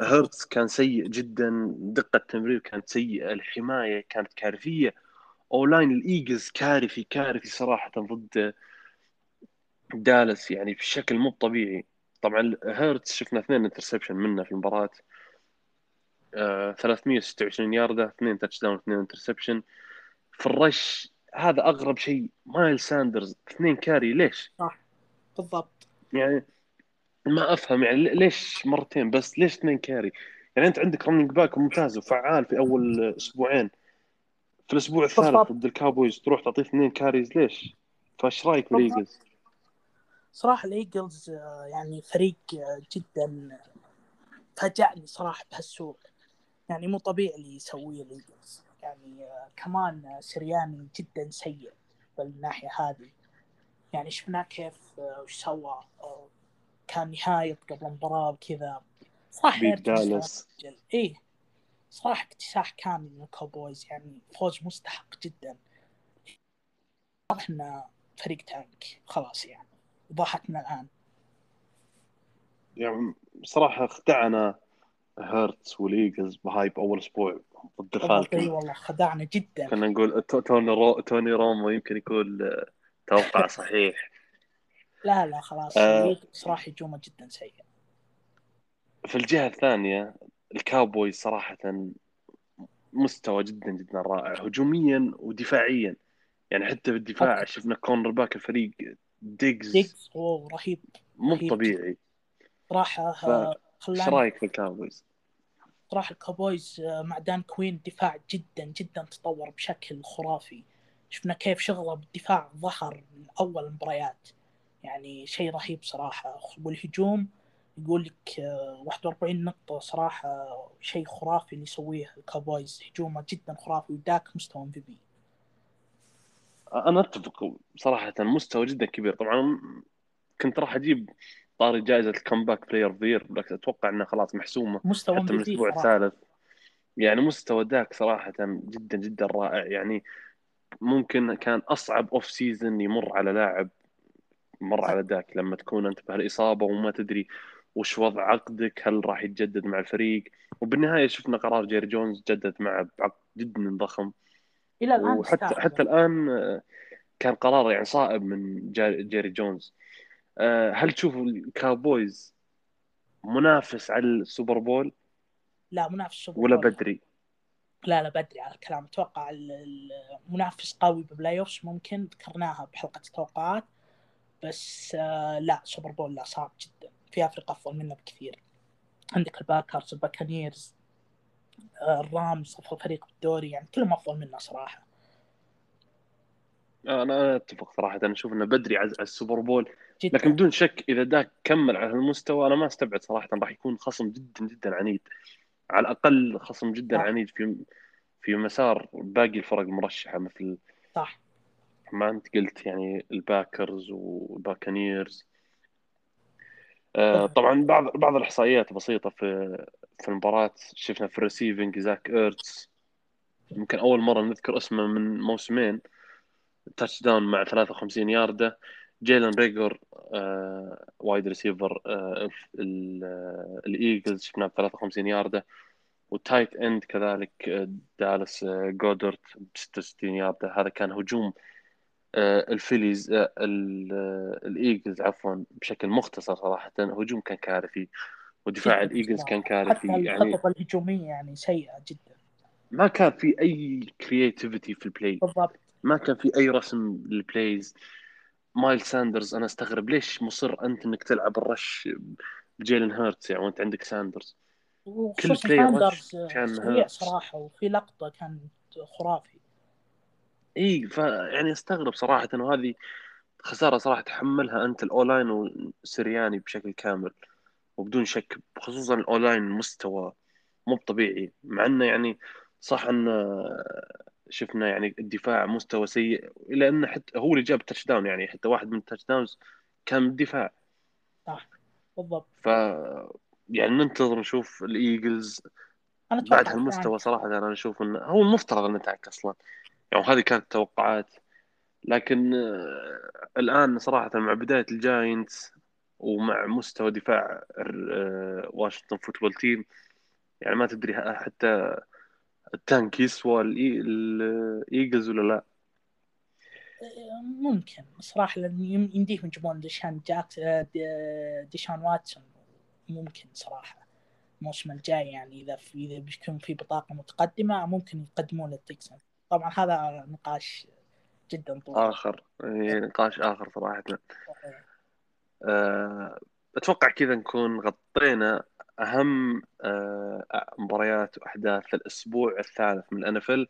هيرتز كان سيء جدا دقة التمرير كانت سيئة الحماية كانت كارثية. O-line الإيجلز كارثي كارثي صراحة ضد دالاس يعني بشكل مو طبيعي. طبعا هيرتز شفنا اثنين interception منه في المباراة. آه 326 ياردة اثنين touchdown اثنين interception في ال rush هذا أغرب شيء. مايلز ساندرز اثنين carry ليش؟ بالضبط. يعني ما أفهم يعني ليش مرتين بس ليش اثنين carry؟ يعني أنت عندك running back ممتاز وفعال في أول أسبوعين في الأسبوع الثالث. ضد الكاوبويز تروح تعطيه اثنين carries ليش؟ فايش رأيك. بالايجلز؟ صراحة الإيجلز آه، يعني فريق آه، جدا فاجأني صراحة بهالسوق يعني مو طبيعي اللي يسويه الإيجلز يعني آه، كمان سيرياني جدا سيء بالناحية هذه يعني شفناه كيف وش سوى كان يهايط قبل المباراة وكذا. صراحة دالاس. إيه. صراحة اكتساح كامل من الكاوبويز يعني فوز مستحق جدا. واضح انه فريق تانك خلاص يعني ضحكنا الآن. يعني صراحة اخدعنا هيرتس والايجلز ب hype أول أسبوع ضد بالضبط إي الفالكنز والله خدعنا جدا. كنا نقول تو- توني رو... توني رومو يمكن يكون آه، توقع صحيح. لا لا خلاص آه. صراحة هجومه جدا سيء في الجهة الثانية الكاوبويز صراحة مستوى جدا جدا رائع هجوميا ودفاعيا يعني حتى بالدفاع okay. شفنا cornerback الفريق ديجز ديجز أوه رهيب مو. طبيعي صراحة ف- آه، إيش خلاني رأيك في الكاوبويز؟ صراحة الكوبويز آه، مع دان كوين دفاع جدا جدا تطور بشكل خرافي شفنا كيف شغلة بالدفاع ظهر من أول المباريات يعني شيء رهيب صراحة. والهجوم يقول لك آه، 41 نقطة صراحة شيء خرافي اللي يسويه الكوبويز هجومه جدا خرافي وداك مستوى MVP. أنا أتفق صراحة مستوى جدا كبير. طبعا كنت راح أجيب طاري جائزة ال comeback player of the year لكن أتوقع إنها خلاص محسومة. مستوى حتى من الأسبوع صراحة. الثالث. يعني مستوى داك صراحة جدا جدا رائع. يعني ممكن كان أصعب off season يمر على لاعب مر على داك لما تكون أنت بهالإصابة وما تدري وش وضع عقدك هل راح يتجدد مع الفريق؟ وبالنهاية شفنا قرار جيري جونز جدد معه بعقد جدا ضخم. إلى الآن وحتى يستاهل. حتى الآن آه، كان قرار يعني صائب من جيري جونز. آه، هل تشوف الكاوبويز منافس على ال Super Bowl؟ لا منافس سوبر ولا bowl. بدري؟ لا لا بدري على الكلام. أتوقع ال- المنافس قوي offense ممكن ذكرناها بحلقة التوقعات. بس آه لا Super Bowl لا صعب جدا. في فريق أفضل منه بكثير. عندك الباكرز الباكانيرز آه الرامز أفضل فريق بالدوري يعني كلهم أفضل منه صراحة. آه، أنا أتفق صراحة. أنا أشوف إنه بدري على على ال Super Bowl جدا. لكن بدون شك إذا داك كمل على هالمستوى أنا ما أستبعد صراحة راح يكون خصم جدا جدا عنيد. على الأقل خصم جدا صح. عنيد في في مسار باقي الفرق المرشحة مثل صح. ما أنت قلت يعني الباكرز والباكانيرز. آه، طبعا بعض بعض الإحصائيات بسيطة في في المباراة. شفنا في ال receiving زاك ايرتس يمكن أول مرة نذكر اسمه من موسمين. touchdown مع 53 ياردة. جيلن ريجر آه wide receiver آه ال- آه، الإيجلز. شفناه ب 53 ياردة. و tight end كذلك دالاس آه، جودرت ب 66 ياردة. هذا كان هجوم آه، الفيليز آه، آه، الإيجلز عفوا بشكل مختصر صراحة هجوم كان كارثي ودفاع جداً الإيجلز كان. كارثي حتى يعني الخطط الهجومية يعني سيئة جدا. ما كان في أي creativity في ال play بالضبط. ما كان في أي رسم لل plays مايل ساندرز أنا أستغرب ليش مصر أنت إنك تلعب ال rush بجيلن هيرتس يعني وأنت عندك ساندرز. وخصوصا player ساندرز كان سريع. صراحة وفي لقطة كان خرافي إي يعني أستغرب صراحة إنه هذه خسارة صراحة تحملها أنت ال O-line وسيرياني بشكل كامل وبدون شك خصوصا ال O-line مستوى مو طبيعي مع إنه يعني صح إن شفنا يعني الدفاع مستوى سيء الا انه حتى هو اللي جاب ال touchdown يعني حتى واحد من ال touchdowns كان من الدفاع بالضبط. ف يعني ننتظر نشوف الإيجلز بعد هالمستوى صراحة أنا أشوف إنه هو المفترض انه tank أصلا. يعني هذه كانت توقعات. لكن آه، الآن صراحة مع بداية الجاينتس ومع مستوى دفاع آه، واشنطن فوتبول تيم يعني ما تدري حتى ال tank يسوى الإيجلز ولا لا. ممكن. صراحة لأن يمديهم يجيبون ديشان جاكس ديشان واتسون. ممكن صراحة الموسم الجاي يعني إذا في إذا بيكون في بطاقة متقدمة ممكن يقدمون للتكسنز طبعا هذا نقاش جدا طويل. آخر. إيه، نقاش آخر صراحة. أه أتوقع كذا نكون غطينا أهم أه مباريات وأحداث الأسبوع الثالث من ال NFL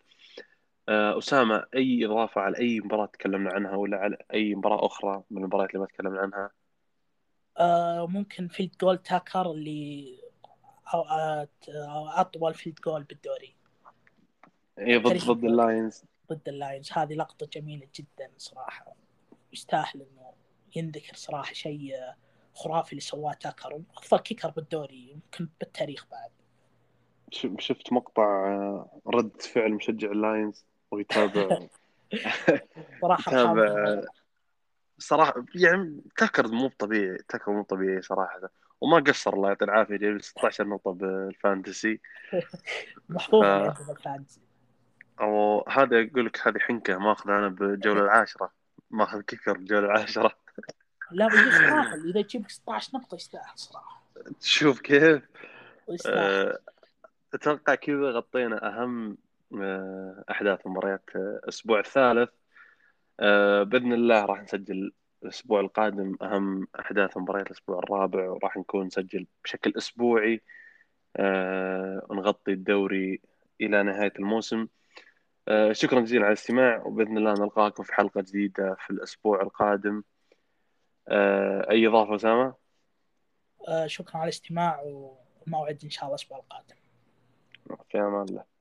أه أسامة أي إضافة على أي مباراة تكلمنا عنها ولا على أي مباراة أخرى من المباريات اللي ما تكلمنا عنها؟ آه ممكن field goal تاكر اللي أو أطول field goal بالدوري. اي ضد ضد اللاينز. ضد اللاينز. هذه لقطة جميلة جدا صراحة. يستاهل إنه ينذكر صراحة شيء خرافي اللي سواه تاكر. أفضل kicker بالدوري يمكن بالتاريخ بعد. شفت مقطع آه، رد فعل مشجع اللاينز ويتابع. (laughs) صراحة يتابع. صراحة يعني تاكر مو طبيعي تاكر مو طبيعي صراحة. وما قصر الله يعطيه العافية جايب 16 نقطة بال fantasy. (laughs) محظوظ ف... بالفانتسي. أو هذا أقول لك هذه حنكة ماخذ أنا بالجوله العاشرة. ماخذ كيكر بالجوله العاشرة. لا يستاهل إذا تجيب 16 نقطة يستاهل صراحة. تشوف كيف؟ أه... أتوقع كذا غطينا أهم آه، أحداث مباريات الأسبوع الثالث. أه بإذن الله راح نسجل الأسبوع القادم أهم أحداث مباريات الأسبوع الرابع وراح نكون نسجل بشكل أسبوعي. أه ونغطي الدوري إلى نهاية الموسم. أه شكرا جزيلا على الاستماع وبإذن الله نلقاكم في حلقة جديدة في الأسبوع القادم. أه أي إضافة أسامة؟ أه شكرا على الاستماع وموعد إن شاء الله الأسبوع القادم. في أمان الله.